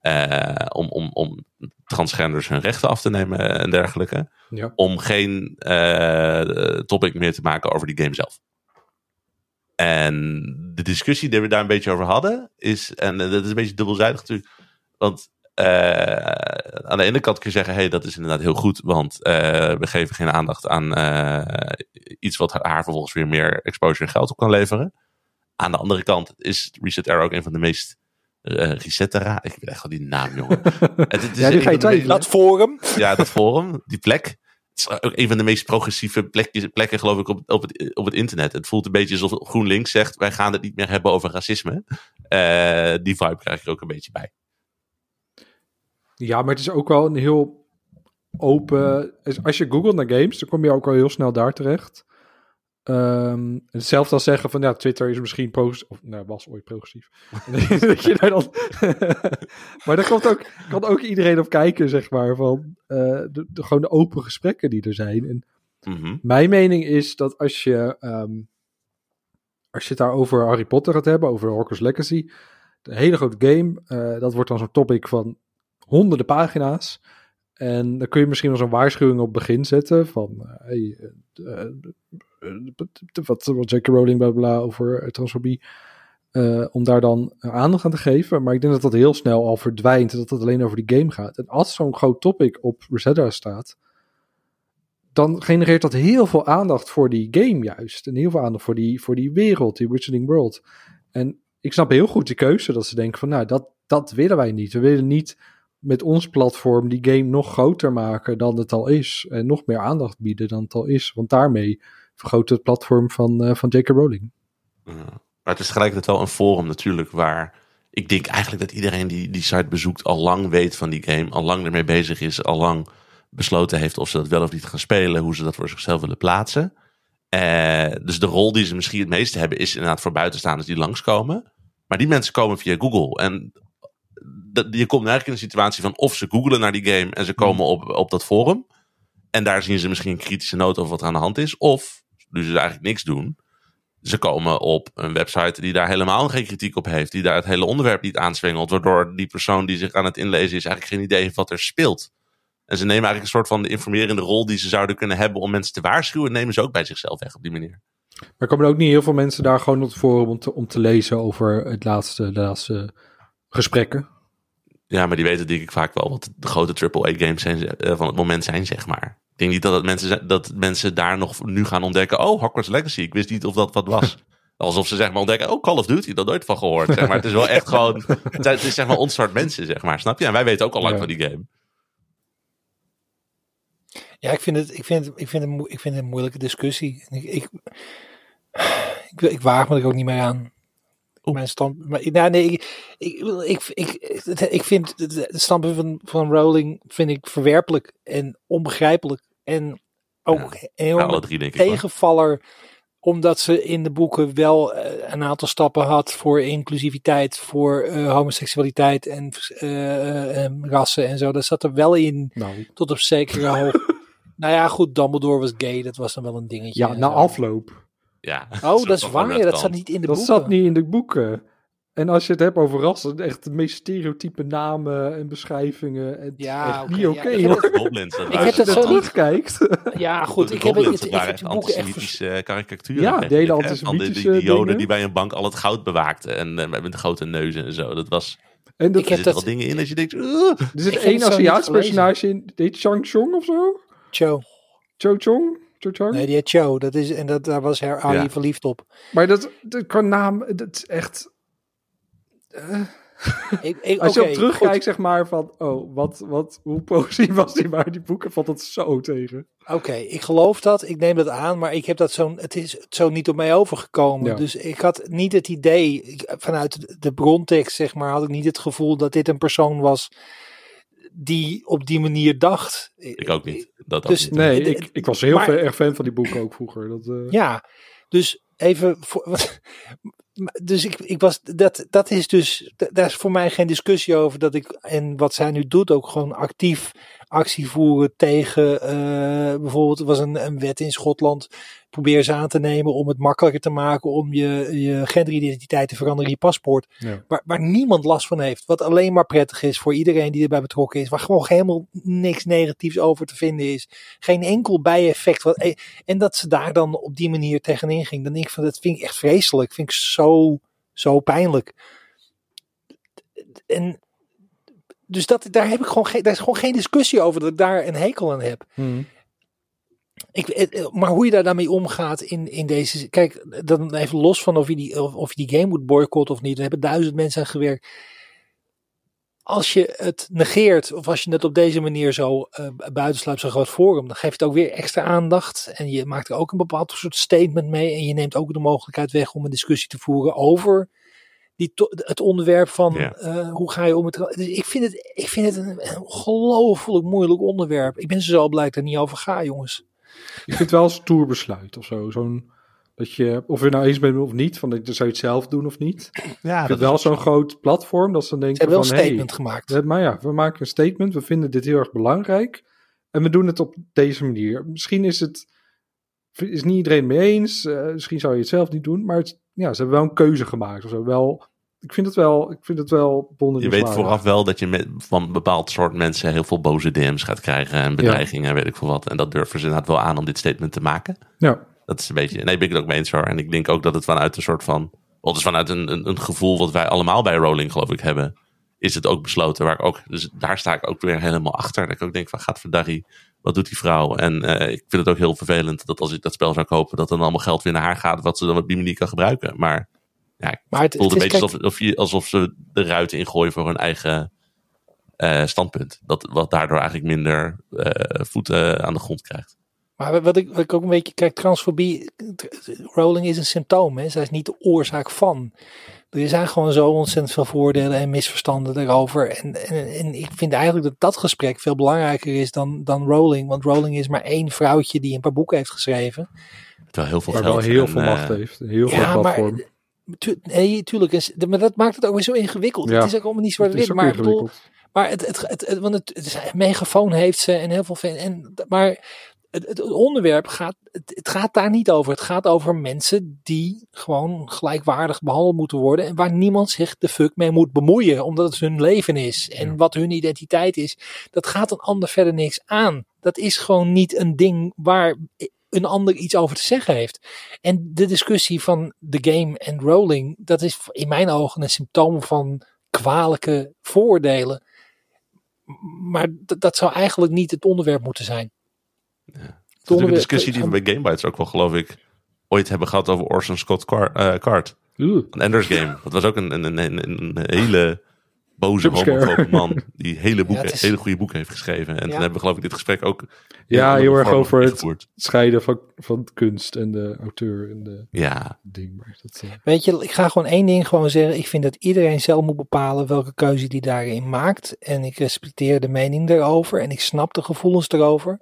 eh, om, om, om transgenders hun rechten af te nemen en dergelijke Ja. om geen topic meer te maken over die game zelf. En de discussie die we daar een beetje over hadden, is, en dat is een beetje dubbelzijdig natuurlijk, want aan de ene kant kun je zeggen, hey, dat is inderdaad heel goed, want eh, we geven geen aandacht aan eh, iets wat haar vervolgens weer meer exposure en geld op kan leveren. Aan de andere kant is Reset Era ook een van de meest eh Resetera, ik weet echt wel die naam, jongen. Het, het is Ja, nu een ga je van de meest- twijfelen. Dat forum. ja, dat forum, die plek. Het is ook een van de meest progressieve plekjes, plekken, geloof ik, op, op, het, op het internet. Het voelt een beetje alsof GroenLinks zegt: wij gaan het niet meer hebben over racisme. Eh, die vibe krijg ik er ook een beetje bij. Ja, maar het is ook wel een heel open... Als je googelt naar games, dan kom je ook al heel snel daar terecht. Ehm, hetzelfde als zeggen van, ja, Twitter is misschien progressief... Of, nou, was ooit progressief. dat je daar dan... maar daar komt ook, kan ook iedereen op kijken, zeg maar, van eh, de, de, gewoon de open gesprekken die er zijn. En Mhm. Mijn mening is dat als je, ehm, als je het daar over Harry Potter gaat hebben, over Hogwarts Legacy, een hele grote game, eh, dat wordt dan zo'n topic van honderden pagina's. En dan kun je misschien wel zo'n waarschuwing op begin zetten van, eh, hey, eh, wat, J.K. Rowling bla bla over transfobie, om daar dan aandacht aan te geven. Maar ik denk dat dat heel snel al verdwijnt en dat het alleen over die game gaat. En als zo'n groot topic op Rosetta staat, dan genereert dat heel veel aandacht voor die game juist. En heel veel aandacht voor die, voor die wereld, die Wizarding World. En ik snap heel goed de keuze dat ze denken van, nou, dat, dat willen wij niet. We willen niet met ons platform die game nog groter maken dan het al is. En nog meer aandacht bieden dan het al is. Want daarmee vergroot het platform van, eh, van J.K. Rowling. Maar het is tegelijkertijd wel een forum natuurlijk waar ik denk eigenlijk dat iedereen die die site bezoekt al lang weet van die game, al lang ermee bezig is, al lang besloten heeft of ze dat wel of niet gaan spelen, hoe ze dat voor zichzelf willen plaatsen. Eh, dus de rol die ze misschien het meeste hebben is inderdaad voor buitenstaanders die langskomen. Maar die mensen komen via Google. En je komt eigenlijk in een situatie van of ze googlen naar die game en ze komen op, op dat forum. En daar zien ze misschien een kritische noot over wat er aan de hand is. Of, dus ze eigenlijk niks doen, ze komen op een website die daar helemaal geen kritiek op heeft. Die daar het hele onderwerp niet aanswengelt. Waardoor die persoon die zich aan het inlezen is eigenlijk geen idee heeft wat er speelt. En ze nemen eigenlijk een soort van de informerende rol die ze zouden kunnen hebben om mensen te waarschuwen. Nemen ze ook bij zichzelf weg op die manier. Maar komen er ook niet heel veel mensen daar gewoon op het forum om te, om te lezen over het laatste, de laatste gesprekken? Ja, maar die weten denk ik vaak wel wat de grote AAA games zijn, eh, van het moment zijn, zeg maar. Ik denk niet dat, het mensen, dat mensen daar nog nu gaan ontdekken. Oh, Hogwarts Legacy. Ik wist niet of dat wat was. Alsof ze zeg maar ontdekken. Oh, Call of Duty. Daar nooit van gehoord. Zeg maar. Het is wel echt gewoon. Het is, zeg maar ons soort mensen, zeg maar. Snap je? En wij weten ook al lang Ja. van die game. Ja, ik vind het, ik vind het, ik vind het, ik vind het een moeilijke discussie. Ik, ik, ik, ik waag me er ook niet meer aan. Oeh. Mijn stand, maar, nou, nee, ik, ik, ik, ik, ik vind het, standpunt van, van Rowling vind ik verwerpelijk en onbegrijpelijk. En ook Ja, drie ik. hoor. tegenvaller omdat ze in de boeken wel eh, een aantal stappen had voor inclusiviteit, voor eh, homoseksualiteit en eh, eh, rassen en zo. Dat zat er wel in Nou, tot op zekere hoogte. nou ja, goed, Dumbledore was gay, dat was dan wel een dingetje. ja, en na zo. afloop. Ja, Oh, dat is waar, ja, dat zat niet in de Dat boeken. zat niet in de boeken. En als je het hebt over rassen, echt de meest stereotype namen en beschrijvingen. Het Ja, oké, niet ja, oké ik heb hoor. het- Goblins. Dat Ik heb dat Als je zo dat terugkijkt. Ja, goed, De ik heb, het, goblins, ik, dat ik waren echt antisemitische karikaturen. Ja, de hele hè, van de- die, antisemitische joden dingen. die bij een bank al het goud bewaakten. En eh, met grote neuzen en zo. Dat was, En dat, Ik er heb zitten dat- wel dingen in dat je denkt... Er zit één Aziatisch personage in, heet Chang Chong of zo? Cho. Cho Chong? Nee, die heet Cho. Dat is, en dat, daar was haar Ali Ja. verliefd op. Maar dat, dat qua naam, dat is echt... eh, Ik, ik, als je oké, op terugkijkt, goed. zeg maar, van... Oh, wat, wat, hoe positief was die maar die boeken? Valt dat zo tegen. Oké, ik geloof dat, ik neem dat aan, maar ik heb dat zo, het is zo niet op mij overgekomen. Ja. Dus ik had niet het idee, vanuit de- de brontekst zeg maar, had ik niet het gevoel dat dit een persoon was die op die manier dacht. Ik ook niet. Dat ook Dus- niet. Nee, ik, ik was heel maar- erg fan van die boeken ook vroeger. Dat, eh, Ja, dus even voor. Dus ik, ik was, dat, dat is dus, da- daar is voor mij geen discussie over dat ik, en wat zij nu doet, ook gewoon actief actie voeren tegen, eh, bijvoorbeeld, er was een, een wet in Schotland, probeer ze aan te nemen om het makkelijker te maken om je, je genderidentiteit te veranderen in je paspoort. Ja. Waar, waar niemand last van heeft. Wat alleen maar prettig is voor iedereen die erbij betrokken is. Waar gewoon helemaal niks negatiefs over te vinden is. Geen enkel bijeffect. Wat, en dat ze daar dan op die manier tegenin ging. Dan denk ik van dat vind ik echt vreselijk. Vind ik zo, zo pijnlijk. En dus dat, daar heb ik gewoon geen, daar is gewoon geen discussie over dat ik daar een hekel aan heb. hmm. Ik, eh, maar hoe je daar daarmee omgaat in, in deze. Kijk, dan even los van of je, die, of, of je die game moet boycotten of niet. Er hebben duizend mensen aan gewerkt. Als je het negeert, of als je het op deze manier zo eh buitensluit, zo'n groot forum, dan geeft het ook weer extra aandacht. En je maakt er ook een bepaald soort statement mee. En je neemt ook de mogelijkheid weg om een discussie te voeren over die het onderwerp van Ja. eh, hoe ga je om met. Dus ik vind het, ik vind het een, een ongelooflijk moeilijk onderwerp. Ik ben zo blij dat ik er niet over ga, jongens. Ik vind het wel een stoer besluit of zo. Zo'n, dat je, of je nou eens bent of niet, van dat zou je het zelf doen of niet. Ik Ja, vind dat het wel zo'n groot platform dat ze dan Ze denken hebben wel van, een hey, statement gemaakt. maar ja, we maken een statement, we vinden dit heel erg belangrijk en we doen het op deze manier. Misschien is het, is niet iedereen het mee eens, eh, misschien zou je het zelf niet doen, maar het, ja, ze hebben wel een keuze gemaakt of zo. Wel, ik vind het wel, ik vind het wel Je weet vooraf wel dat je met, van een bepaald soort mensen heel veel boze DM's gaat krijgen en bedreigingen en weet ik veel wat. En dat durven ze inderdaad wel aan om dit statement te maken. Ja, Dat is een beetje, nee, ben ik het ook mee eens hoor. En ik denk ook dat het vanuit een soort van, wel dus vanuit een, een, een gevoel wat wij allemaal bij Rowling geloof ik hebben, is het ook besloten. Waar ik ook, dus daar sta ik ook weer helemaal achter. Dat ik ook denk van, gaat verdarrie, wat doet die vrouw? En eh, ik vind het ook heel vervelend dat als ik dat spel zou kopen, dat dan allemaal geld weer naar haar gaat, wat ze dan op die manier kan gebruiken. Maar ja, ik Maar het, voelde het een beetje kijk, alsof, alsof ze de ruiten ingooien voor hun eigen eh, standpunt. Dat, wat daardoor eigenlijk minder eh, voeten aan de grond krijgt. maar wat ik, wat ik ook een beetje, kijk, transfobie, Rowling is een symptoom, hè. Zij is niet de oorzaak van. Er zijn gewoon zo ontzettend veel voordelen en misverstanden daarover. En, en, en ik vind eigenlijk dat dat gesprek veel belangrijker is dan, dan Rowling. Want Rowling is maar één vrouwtje die een paar boeken heeft geschreven. Terwijl heel veel maar geld wel heel en, veel eh, macht heeft. Een heel ja, groot maar- platform. Tu nee, tuurlijk. Is, maar dat maakt het ook weer zo ingewikkeld. Ja. Het is ook allemaal niet wit. ook Maar ik bedoel, ingewikkeld. Maar het, het, het, het- want het, het megafoon heeft ze en heel veel. En, maar het, het onderwerp gaat, het, het gaat daar niet over. Het gaat over mensen die gewoon gelijkwaardig behandeld moeten worden. En waar niemand zich de fuck mee moet bemoeien. Omdat het hun leven is. En Ja. wat hun identiteit is. Dat gaat een ander verder niks aan. Dat is gewoon niet een ding waar een ander iets over te zeggen heeft. En de discussie van de game en rolling. Dat is in mijn ogen een symptoom van kwalijke vooroordelen. Maar dat zou eigenlijk niet het onderwerp moeten zijn. Dat is natuurlijk een discussie die we bij Gamebytes ook wel, geloof ik, ooit hebben gehad over Orson Scott eh, Card. Een Ender's Game. Dat was ook een, een, een, hele boze homofobe man die hele, boeken, Ja, het is- hele goede boeken heeft geschreven. En toen hebben we geloof ik dit gesprek ook Ja, heel erg over het scheiden van, van kunst en de auteur en de Ja, ding. Maar dat, eh, Weet je, ik ga gewoon één ding gewoon zeggen. Ik vind dat iedereen zelf moet bepalen welke keuze die daarin maakt. En ik respecteer de mening daarover. En ik snap de gevoelens erover.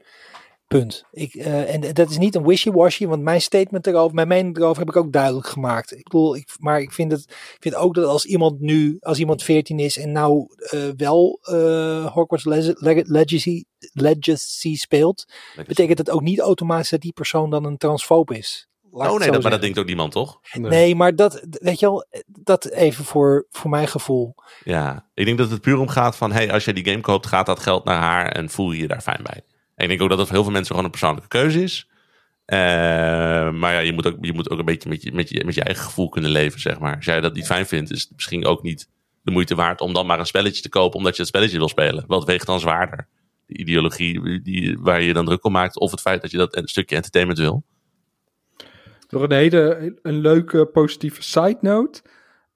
Punt. Ik, eh, en dat is niet een wishy-washy, want mijn statement erover, mijn mening erover heb ik ook duidelijk gemaakt. Ik bedoel, ik, maar ik vind, het, ik vind ook dat als iemand nu, als iemand 14 is en nou eh, wel eh Hogwarts Le- Le- Legacy, Legacy speelt, betekent dat ook niet automatisch dat die persoon dan een transfoob is. Laat Oh nee, dat, maar dat denkt ook niemand, toch? nee. Nee, maar dat, weet je wel, dat even voor, voor mijn gevoel. Ja, ik denk dat het puur om gaat van, hey, als je die game koopt, gaat dat geld naar haar en voel je je daar fijn bij. En ik denk ook dat het voor heel veel mensen gewoon een persoonlijke keuze is. Eh, maar ja, je moet, ook, je moet ook een beetje met je, met, je, met je eigen gevoel kunnen leven, zeg maar. Als jij dat niet fijn vindt, is het misschien ook niet de moeite waard om dan maar een spelletje te kopen omdat je het spelletje wil spelen. Wat weegt dan zwaarder? De ideologie die, waar je dan druk om maakt of het feit dat je dat een stukje entertainment wil. Nog een hele een leuke positieve side note.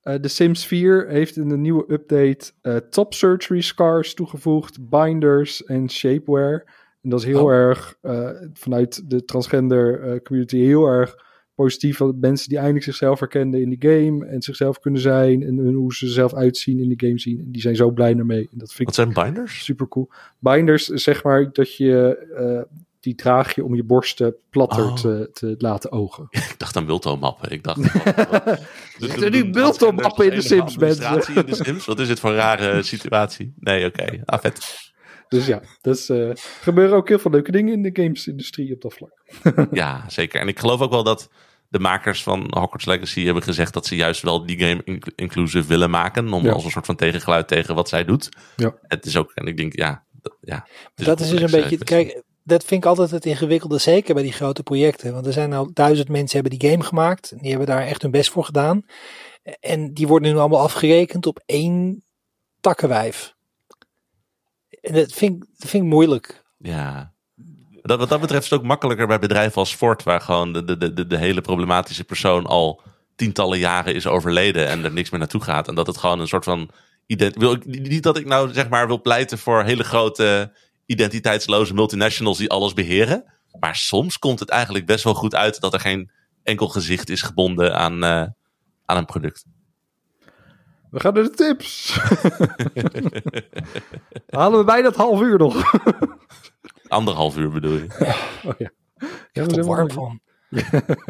Eh, de Sims 4 heeft in de nieuwe update eh, top surgery scars toegevoegd, binders en shapewear. En dat is heel Oh. erg eh, vanuit de transgender eh, community heel erg positief. Want mensen die eindelijk zichzelf herkenden in de game en zichzelf kunnen zijn en hoe ze er zelf uitzien in de game zien. En die zijn zo blij ermee. En dat vind ik Wat zijn binders? super cool. Binders, zeg maar dat je eh, die draag je om je borsten platter Oh. te, te laten ogen. Ik dacht aan Bulto-mappen. Ik dacht. Zitten er nu Bulto-mappen in de Sims, mensen? In de Sims? Wat is dit voor een rare situatie? Nee, oké. Ah, vet. Dus ja, dus, eh gebeuren ook heel veel leuke dingen in de gamesindustrie op dat vlak. Ja, zeker. En ik geloof ook wel dat de makers van Hogwarts Legacy hebben gezegd dat ze juist wel die game inc- inclusive willen maken. Om Ja. als een soort van tegengeluid tegen wat zij doet. Ja. Het is ook, en ik denk, ja. dat- ja het dat is dus een beetje, kijk, dat vind ik altijd het ingewikkelde, zeker bij die grote projecten. Want er zijn nou duizend mensen hebben die game gemaakt. Die hebben daar echt hun best voor gedaan. En die worden nu allemaal afgerekend op één takkenwijf. En dat vind, ik- moeilijk. Ja. Dat, wat dat betreft is het ook makkelijker bij bedrijven als Ford, waar gewoon de, de, de, de hele problematische persoon al tientallen jaren is overleden en er niks meer naartoe gaat. En dat het gewoon een soort van. Ident wil ik, niet dat ik nou zeg maar wil pleiten voor hele grote identiteitsloze multinationals die alles beheren. Maar soms komt het eigenlijk best wel goed uit dat er geen enkel gezicht is gebonden aan, eh, aan een product. We gaan naar de tips. Halen we bijna het half uur nog. Anderhalf uur bedoel je. oh ja. Ik we er warm van.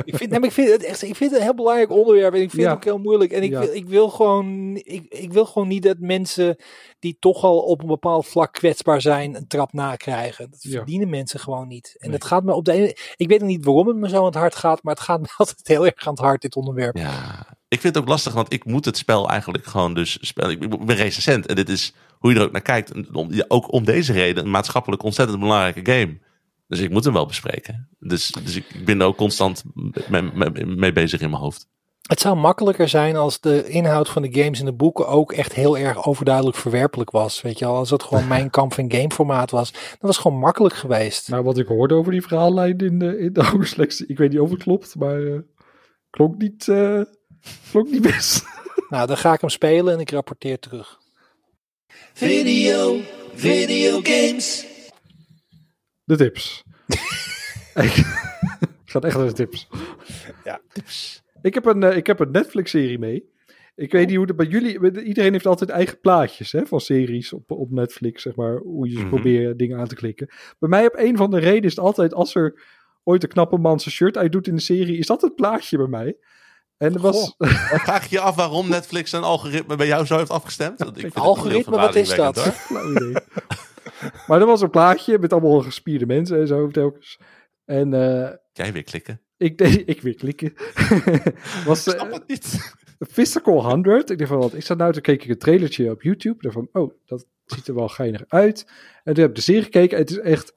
ik, vind, nee, ik, vind het echt, ik vind het een heel belangrijk onderwerp en ik vind Ja. het ook heel moeilijk. En ik, Ja. wil, ik, wil gewoon, ik, ik wil gewoon niet dat mensen die toch al op een bepaald vlak kwetsbaar zijn, een trap nakrijgen. Dat Ja. verdienen mensen gewoon niet. En Nee. dat gaat me op de ene, ik weet nog niet waarom het me zo aan het hart gaat, maar het gaat me altijd heel erg aan het hart, dit onderwerp. Ja, ik vind het ook lastig, want ik moet het spel eigenlijk gewoon dus spelen. Ik ben recensent en dit is hoe je er ook naar kijkt. En Om, ja, ook om deze reden een maatschappelijk ontzettend belangrijke game. Dus ik moet hem wel bespreken. Dus, dus ik, ik ben er ook constant mee, mee- mee bezig in mijn hoofd. Het zou makkelijker zijn als de inhoud van de games en de boeken ook echt heel erg overduidelijk verwerpelijk was. Weet je wel, als het gewoon mijn kamp en game formaat was. Dat was gewoon makkelijk geweest. Nou, wat ik hoorde over die verhaallijn in de, in de ik weet niet of het klopt, maar eh, klonk, niet, eh, klonk niet best. Nou, dan ga ik hem spelen en ik rapporteer terug. Video, videogames. De tips. ik ga echt naar de tips. Ja. Ik heb een, eh, ik heb een Netflix-serie mee. Ik weet niet hoe het bij jullie... Iedereen heeft altijd eigen plaatjes hè, van series op, op Netflix, zeg maar. Hoe je ze Mhm. probeert dingen aan te klikken. Bij mij op een van de reden is het altijd... Als er ooit een knappe man zijn shirt uitdoet in de serie... Is dat het plaatje bij mij. En er was... Vraag je je af waarom Netflix een algoritme bij jou zo heeft afgestemd? Want ik Algoritme, wat is dat? Flauw idee. maar er was een plaatje met allemaal gespierde mensen en zo telkens. En eh, Jij weer klikken. ik deed, ik weer klikken. was Ik eh, snap het niet. Physical 100. Ik dacht van, wat is dat nou? Toen keek ik een trailertje op YouTube. Ik dacht van, oh, dat ziet er wel geinig uit. En toen heb ik de serie gekeken. Het is echt,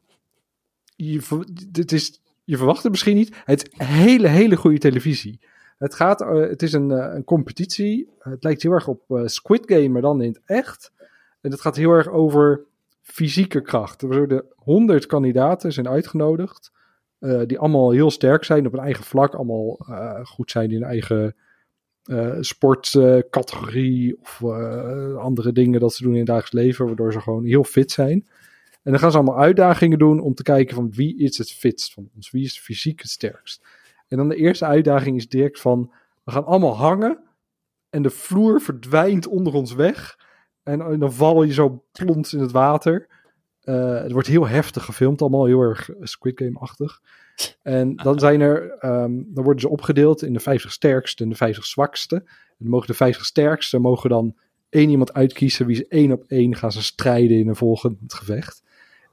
je, dit is, je verwacht het misschien niet. Het is hele, hele goede televisie. Het, gaat, eh, het is een, eh, een competitie. Het lijkt heel erg op eh, Squid Game, maar dan in het echt. En het gaat heel erg over fysieke kracht. Er worden honderd kandidaten zijn uitgenodigd. die allemaal heel sterk zijn op hun eigen vlak. Allemaal goed zijn in hun eigen sportcategorie. of andere dingen dat ze doen in het dagelijks leven. Waardoor ze gewoon heel fit zijn. En dan gaan ze allemaal uitdagingen doen om te kijken van wie is het fitst van ons. Wie is fysiek het sterkst. En dan de eerste uitdaging is direct van we gaan allemaal hangen. En de vloer verdwijnt onder ons weg. En, dan val je zo plons in het water. Eh, het wordt heel heftig gefilmd, allemaal heel erg Squid Game-achtig. En dan zijn er, ehm, dan worden ze opgedeeld in de 50 sterkste en de 50 zwakste. En mogen de 50 sterkste mogen dan één iemand uitkiezen wie ze één op één gaan ze strijden in een volgend gevecht.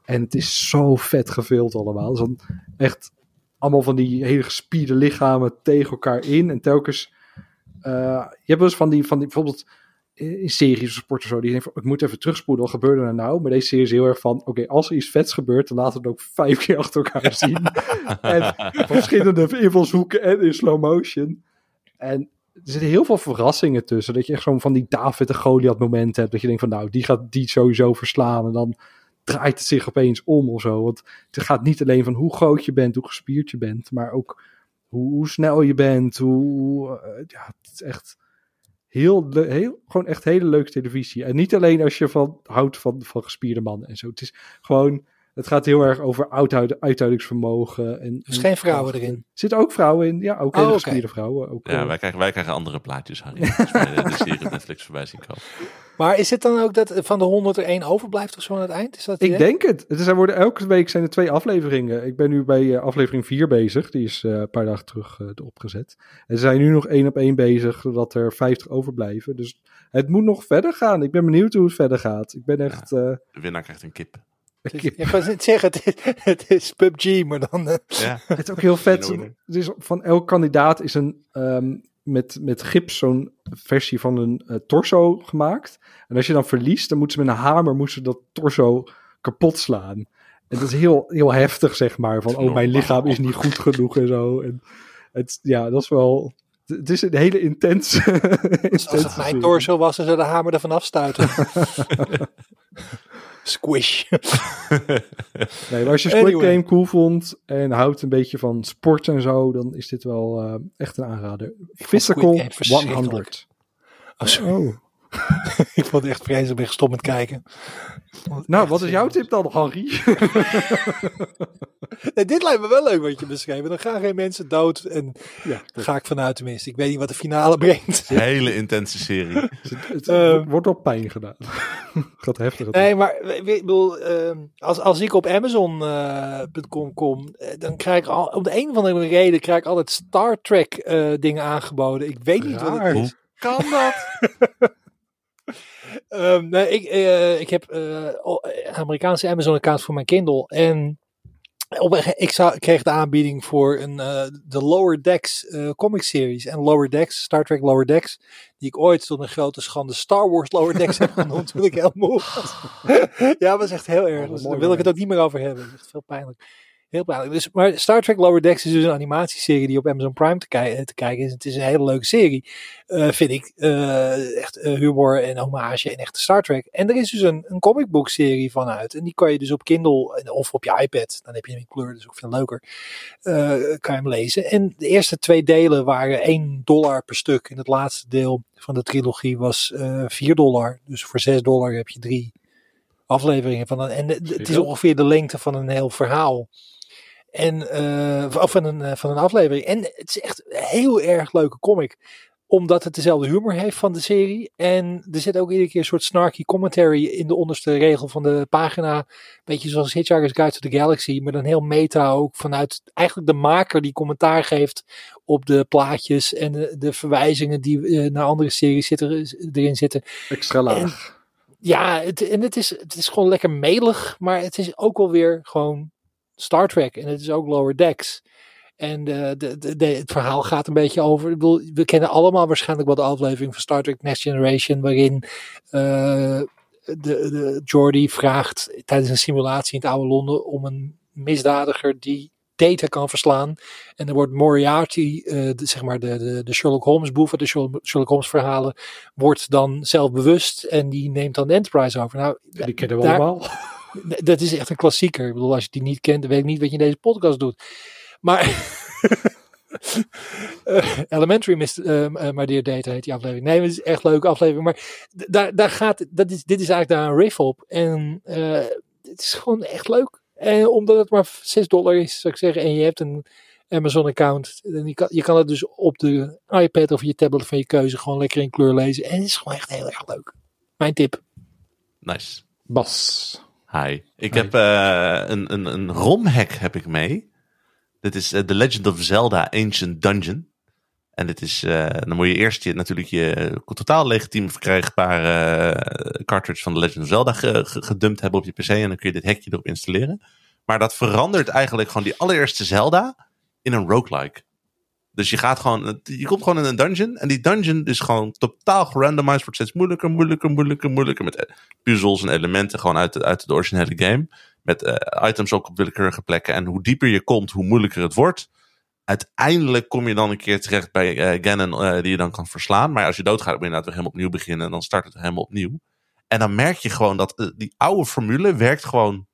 En het is zo vet gefilmd allemaal. Dan echt allemaal van die hele gespierde lichamen tegen elkaar in. En telkens, eh, je hebt wel eens van die, van die bijvoorbeeld in series of sport of zo, die denken van, ik moet even terugspoelen, wat gebeurde er nou? Maar deze serie is heel erg van, oké, als er iets vets gebeurt, dan laten we het ook vijf keer achter elkaar zien. en verschillende invalshoeken en in slow motion. En er zitten heel veel verrassingen tussen, dat je echt zo'n van die David en Goliath momenten hebt, dat je denkt van, nou, die gaat die sowieso verslaan en dan draait het zich opeens om of zo. Want het gaat niet alleen van hoe groot je bent, hoe gespierd je bent, maar ook hoe, hoe snel je bent, hoe, uh, ja, het is echt heel, heel, gewoon echt hele leuke televisie. En niet alleen als je van houdt van, van gespierde mannen en zo. Het is gewoon, het gaat heel erg over uithoudingsvermogen. En, dus geen vrouwen erin? Er zitten ook vrouwen in, ja, ook oh, hele okay. gespierde vrouwen. Ook, ja, wij krijgen, wij krijgen andere plaatjes, Harry. Als wij de serie op Netflix voorbij zien komen. Maar is het dan ook dat van de 100 er één overblijft of zo aan het eind? Is dat ik idee? denk het. het is, er worden, elke week zijn er twee afleveringen. Ik ben nu bij uh, aflevering 4 bezig. Die is uh, een paar dagen terug uh, opgezet. En ze zijn nu nog één op één bezig, zodat er 50 overblijven. Dus het moet nog verder gaan. Ik ben benieuwd hoe het verder gaat. Ik ben echt... eh, Ja, de winnaar krijgt een kip. Ik kan het zeggen, het is, het is PUBG, maar dan... Ja. Het is ook heel vet. Het is, van elk kandidaat is een... Um, met, met gips zo'n versie van een uh, torso gemaakt. En als je dan verliest, dan moeten ze met een hamer moeten dat torso kapot slaan. En dat is heel, heel heftig, zeg maar. Van, oh, mijn lichaam is niet goed genoeg en zo. En het, ja, dat is wel... Het is een hele intense... intense Als het mijn torso was, dan zou de hamer ervan afstuiten. Squish. nee, maar als je Squid anyway. Game cool vond en houdt een beetje van sport en zo, dan is dit wel uh, echt een aanrader. Physical 100. Oh, oh. ik vond het echt vreselijk, ben gestopt met kijken. Nou, wat is jouw tip dan, Harry? nee, dit lijkt me wel leuk wat je beschreven. Dan gaan geen mensen dood en ja, ga ik vanuit tenminste. Ik weet niet wat de finale brengt. Een hele intense serie. het, het uh, wordt wel pijn gedaan. Gaat heftig. Nee, maar ik bedoel, uh, als, als ik op Amazon.com uh, kom, dan krijg ik al, op de een of andere reden krijg ik altijd Star Trek uh, dingen aangeboden. Ik weet niet Raar. wat het is. Kan dat? Um, nee, ik, uh, ik heb uh, Amerikaanse Amazon-account voor mijn Kindle. En op, ik, zou, ik kreeg de aanbieding voor een, uh, de Lower Decks comic series. En Lower Decks, Star Trek Lower Decks, die ik ooit tot een grote schande Star Wars Lower Decks heb genoemd toen ik heel moe was. ja, dat was echt heel erg. Dus daar wil ik het ook niet meer over hebben. Dat is echt veel pijnlijk. Heel pijnlijk. Dus, maar Star Trek Lower Decks is dus een animatieserie die op Amazon Prime te, ki te kijken is. Het is een hele leuke serie, uh, vind ik. Uh, echt uh, humor en hommage en echte Star Trek. En er is dus een, een comic book serie van uit. En die kan je dus op Kindle of op je iPad. Dan heb je hem in kleur, dus ook veel leuker. kan je hem lezen. En de eerste twee delen waren 1 dollar per stuk. En het laatste deel van de trilogie was 4 dollar. Dus voor 6 dollar heb je drie afleveringen van een. En het is ongeveer de lengte van een heel verhaal. En, uh, of van een, van een aflevering. En het is echt een heel erg leuke comic. Omdat het dezelfde humor heeft van de serie. En er zit ook iedere keer een soort snarky commentary in de onderste regel van de pagina. Beetje zoals Hitchhiker's Guide to the Galaxy. Maar dan heel meta ook vanuit eigenlijk de maker die commentaar geeft op de plaatjes. En de, de verwijzingen die uh, naar andere series zitten, erin zitten. Extra laag. En, ja, het, en het is, het is gewoon lekker melig. Maar het is ook wel weer gewoon Star Trek en het is ook Lower Decks. En de, de, de, het verhaal gaat een beetje over. Ik bedoel, we kennen allemaal waarschijnlijk wel de aflevering van Star Trek Next Generation, waarin uh, de, de Geordi vraagt tijdens een simulatie in het oude Londen om een misdadiger die data kan verslaan. En dan wordt Moriarty, uh, de, zeg maar de, de, de Sherlock Holmes boef, de Sherlock Holmes verhalen, wordt dan zelfbewust en die neemt dan de Enterprise over. Nou, die kennen we daar, allemaal. Dat is echt een klassieker. Ik bedoel, als je die niet kent, dan weet ik niet wat je in deze podcast doet. Maar Eh, Elementary mist, uh, maar Dear Data heet die aflevering. Nee, het is echt een leuke aflevering. Maar daar, daar gaat, dat is, dit is eigenlijk daar een riff op. En uh, het is gewoon echt leuk. En omdat het maar 6 dollar is, zou ik zeggen. En je hebt een Amazon account. En je, kan, je kan het dus op de iPad of je tablet van je keuze gewoon lekker in kleur lezen. En het is gewoon echt heel erg leuk. Mijn tip. Nice. Bas. Hi. Ik Hi. heb uh, een, een, een romhack heb ik mee. Dit is uh, The Legend of Zelda Ancient Dungeon. En dit is, uh, dan moet je eerst je, natuurlijk je totaal legitiem verkrijgbare cartridge van The Legend of Zelda ge, ge, gedumpt hebben op je PC. En dan kun je dit hekje erop installeren. Maar dat verandert eigenlijk gewoon die allereerste Zelda in een roguelike. Dus je gaat gewoon, je komt gewoon in een dungeon. En die dungeon is gewoon totaal gerandomized. Wordt steeds moeilijker, moeilijker, moeilijker, moeilijker. Met puzzels en elementen gewoon uit de, uit de originele game. Met uh, items ook op willekeurige plekken. En hoe dieper je komt, hoe moeilijker het wordt. Uiteindelijk kom je dan een keer terecht bij uh, Ganon, die je dan kan verslaan. Maar als je doodgaat, moet je inderdaad weer helemaal opnieuw beginnen. En dan start het helemaal opnieuw. En dan merk je gewoon dat die oude formule werkt gewoon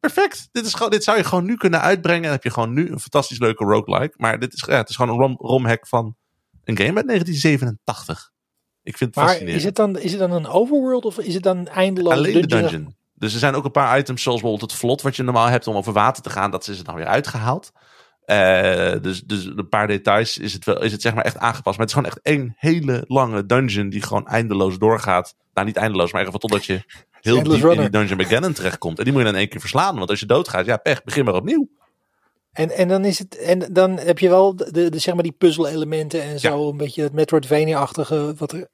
perfect. Dit, is gewoon, dit zou je gewoon nu kunnen uitbrengen. En heb je gewoon nu een fantastisch leuke roguelike. Maar dit is, ja, het is gewoon een rom, romhack van een game uit 1987. Ik vind het maar fascinerend. Is het, dan, is het dan een overworld of is het dan eindeloos Alleen dungeon? de dungeon. Dus er zijn ook een paar items, zoals bijvoorbeeld het vlot, wat je normaal hebt om over water te gaan. Dat is het nou weer uitgehaald. Uh, dus, dus een paar details is het, wel, is het zeg maar echt aangepast. Maar het is gewoon echt één hele lange dungeon die gewoon eindeloos doorgaat. Nou, niet eindeloos, maar even totdat je heel diep runner. in die dungeon bij Ganon terechtkomt. En die moet je dan één keer verslaan. Want als je doodgaat, ja pech, begin maar opnieuw. En, en dan is het, en dan heb je wel de, de, zeg maar die puzzel-elementen en zo, ja. een beetje het Metroidvania-achtige wat er.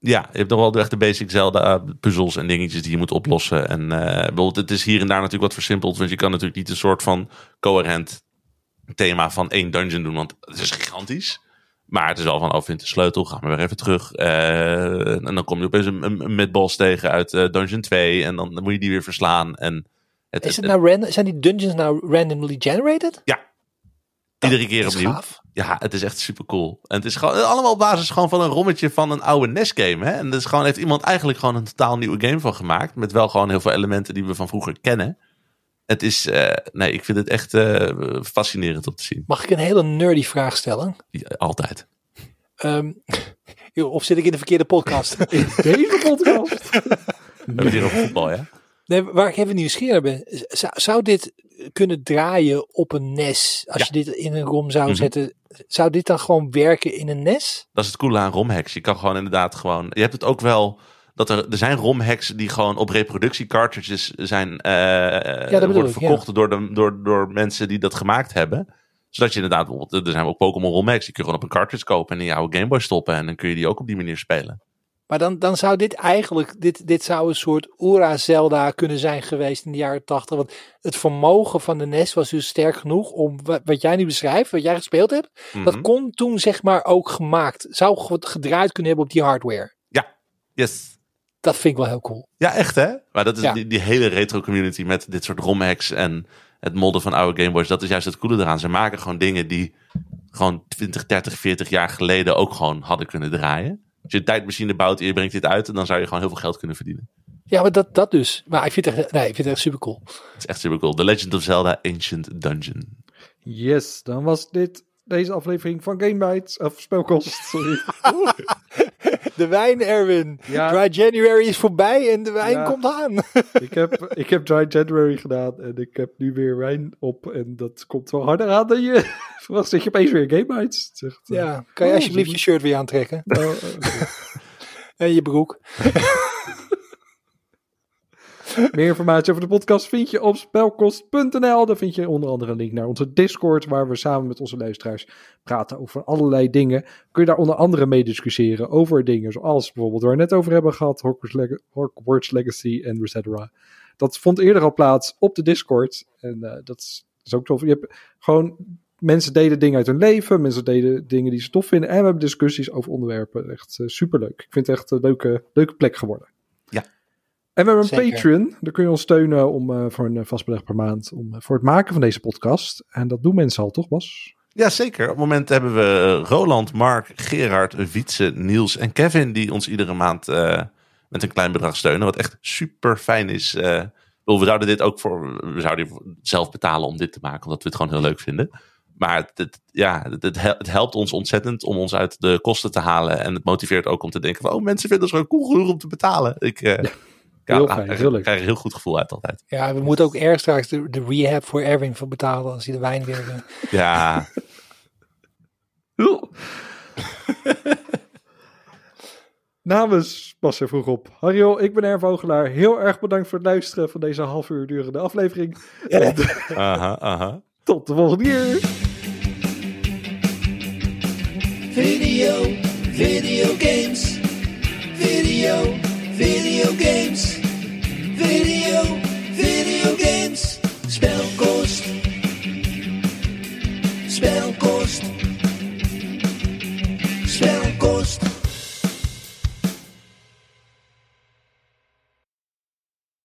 Ja, je hebt nog wel echt de basic Zelda puzzels en dingetjes die je moet oplossen. En uh, bijvoorbeeld, het is hier en daar natuurlijk wat versimpeld, want je kan natuurlijk niet een soort van coherent thema van één dungeon doen, want het is gigantisch. Maar het is wel van, oh, vind de sleutel, gaan we weer even terug. Uh, en dan kom je opeens een, een, een midboss tegen uit uh, dungeon 2 en dan, dan, moet je die weer verslaan. En het, is het, het nou random, zijn die dungeons nou randomly generated? Ja. Iedere keer opnieuw. Gaaf. Ja, het is echt super cool. En het is gewoon allemaal op basis gewoon van een rommetje van een oude NES game. Hè? En er is gewoon, heeft iemand eigenlijk gewoon een totaal nieuwe game van gemaakt. Met wel gewoon heel veel elementen die we van vroeger kennen. Het is, uh, nee, ik vind het echt uh, fascinerend om te zien. Mag ik een hele nerdy vraag stellen? Ja, altijd. Um, of zit ik in de verkeerde podcast? in deze podcast? We hebben hier over voetbal, ja? Nee, waar ik even nieuwsgierig ben. Zou, zou dit kunnen draaien op een NES? Als ja. je dit in een ROM zou mm -hmm. zetten, zou dit dan gewoon werken in een NES? Dat is het coole aan ROM-hacks. Je kan gewoon inderdaad gewoon... Je hebt het ook wel... Dat er, er zijn ROM-hacks die gewoon op reproductie cartridges zijn uh, ja, worden ik, verkocht ja. door, de, door, door mensen die dat gemaakt hebben. Zodat je inderdaad, bijvoorbeeld, er zijn ook Pokémon ROM-hacks. Die kun je gewoon op een cartridge kopen en in jouw Game Boy stoppen. En dan kun je die ook op die manier spelen. Maar dan, dan zou dit eigenlijk, dit, dit zou een soort Ura Zelda kunnen zijn geweest in de jaren tachtig. Want het vermogen van de NES was dus sterk genoeg om wat jij nu beschrijft, wat jij gespeeld hebt. Mm -hmm. Dat kon toen zeg maar ook gemaakt, zou gedraaid kunnen hebben op die hardware. Ja, yes. Dat vind ik wel heel cool. Ja, echt hè? Maar dat is ja. die, die, hele retro community met dit soort romhacks en het modden van oude Gameboys. Dat is juist het coole eraan. Ze maken gewoon dingen die gewoon 20, 30, 40 jaar geleden ook gewoon hadden kunnen draaien. Als je een tijdmachine bouwt en je brengt dit uit, dan zou je gewoon heel veel geld kunnen verdienen. Ja, maar dat, dat dus. Maar ik vind het echt, nee, ik vind het echt super cool. Het is echt super cool. The Legend of Zelda Ancient Dungeon. Yes, dan was dit deze aflevering van Game Bites. Of Spelkost, sorry. de wijn, Erwin. Ja. Dry January is voorbij en de wijn ja. komt aan. ik, heb, ik heb Dry January gedaan en ik heb nu weer wijn op. En dat komt wel harder aan dan je verwacht. Zit je opeens weer Game Bites. Zegt, ja, kan je oh, alsjeblieft je shirt weer aantrekken? Oh, okay. en je broek. Meer informatie over de podcast vind je op spelkost.nl. Daar vind je onder andere een link naar onze Discord, waar we samen met onze luisteraars praten over allerlei dingen. Kun je daar onder andere mee discussiëren over dingen zoals bijvoorbeeld waar we net over hebben gehad, Hogwarts, Leg Hogwarts Legacy en Resetera. Dat vond eerder al plaats op de Discord. En uh, dat is, is ook tof. Je hebt gewoon mensen deden dingen uit hun leven, mensen deden dingen die ze tof vinden. En we hebben discussies over onderwerpen. Echt uh, superleuk. Ik vind het echt een leuke, leuke plek geworden. Ja. En we hebben een Zeker. Patreon. Daar kun je ons steunen om, uh, voor een vast beleg per maand. Om, uh, voor het maken van deze podcast. En dat doen mensen al, toch Bas? Ja, zeker. Op het moment hebben we Roland, Mark, Gerard, Wietse, Niels en Kevin. Die ons iedere maand met een klein bedrag steunen. Wat echt super fijn is we zouden dit ook voor, we zouden zelf betalen om dit te maken, omdat we het gewoon heel leuk vinden. Maar het, het- ja, het, het hel- het helpt ons ontzettend om ons uit de kosten te halen. En het motiveert ook om te denken van, oh, mensen vinden het gewoon cool genoeg om te betalen. Ik eh, ja, heel ja, fijn, krijg- heel leuk. krijg er een heel goed gevoel uit altijd. Ja, we moeten ook erg straks de, de rehab voor Erwin voor betalen als hij de wijn weer... eh, Ja, Namens Bas er vroeg op. Harjo, ik ben Erv Vogelaar. Heel erg bedankt voor het luisteren van deze half uur durende aflevering. En aha, aha. tot de volgende keer. Video, video games. Video, video games. Video, video games.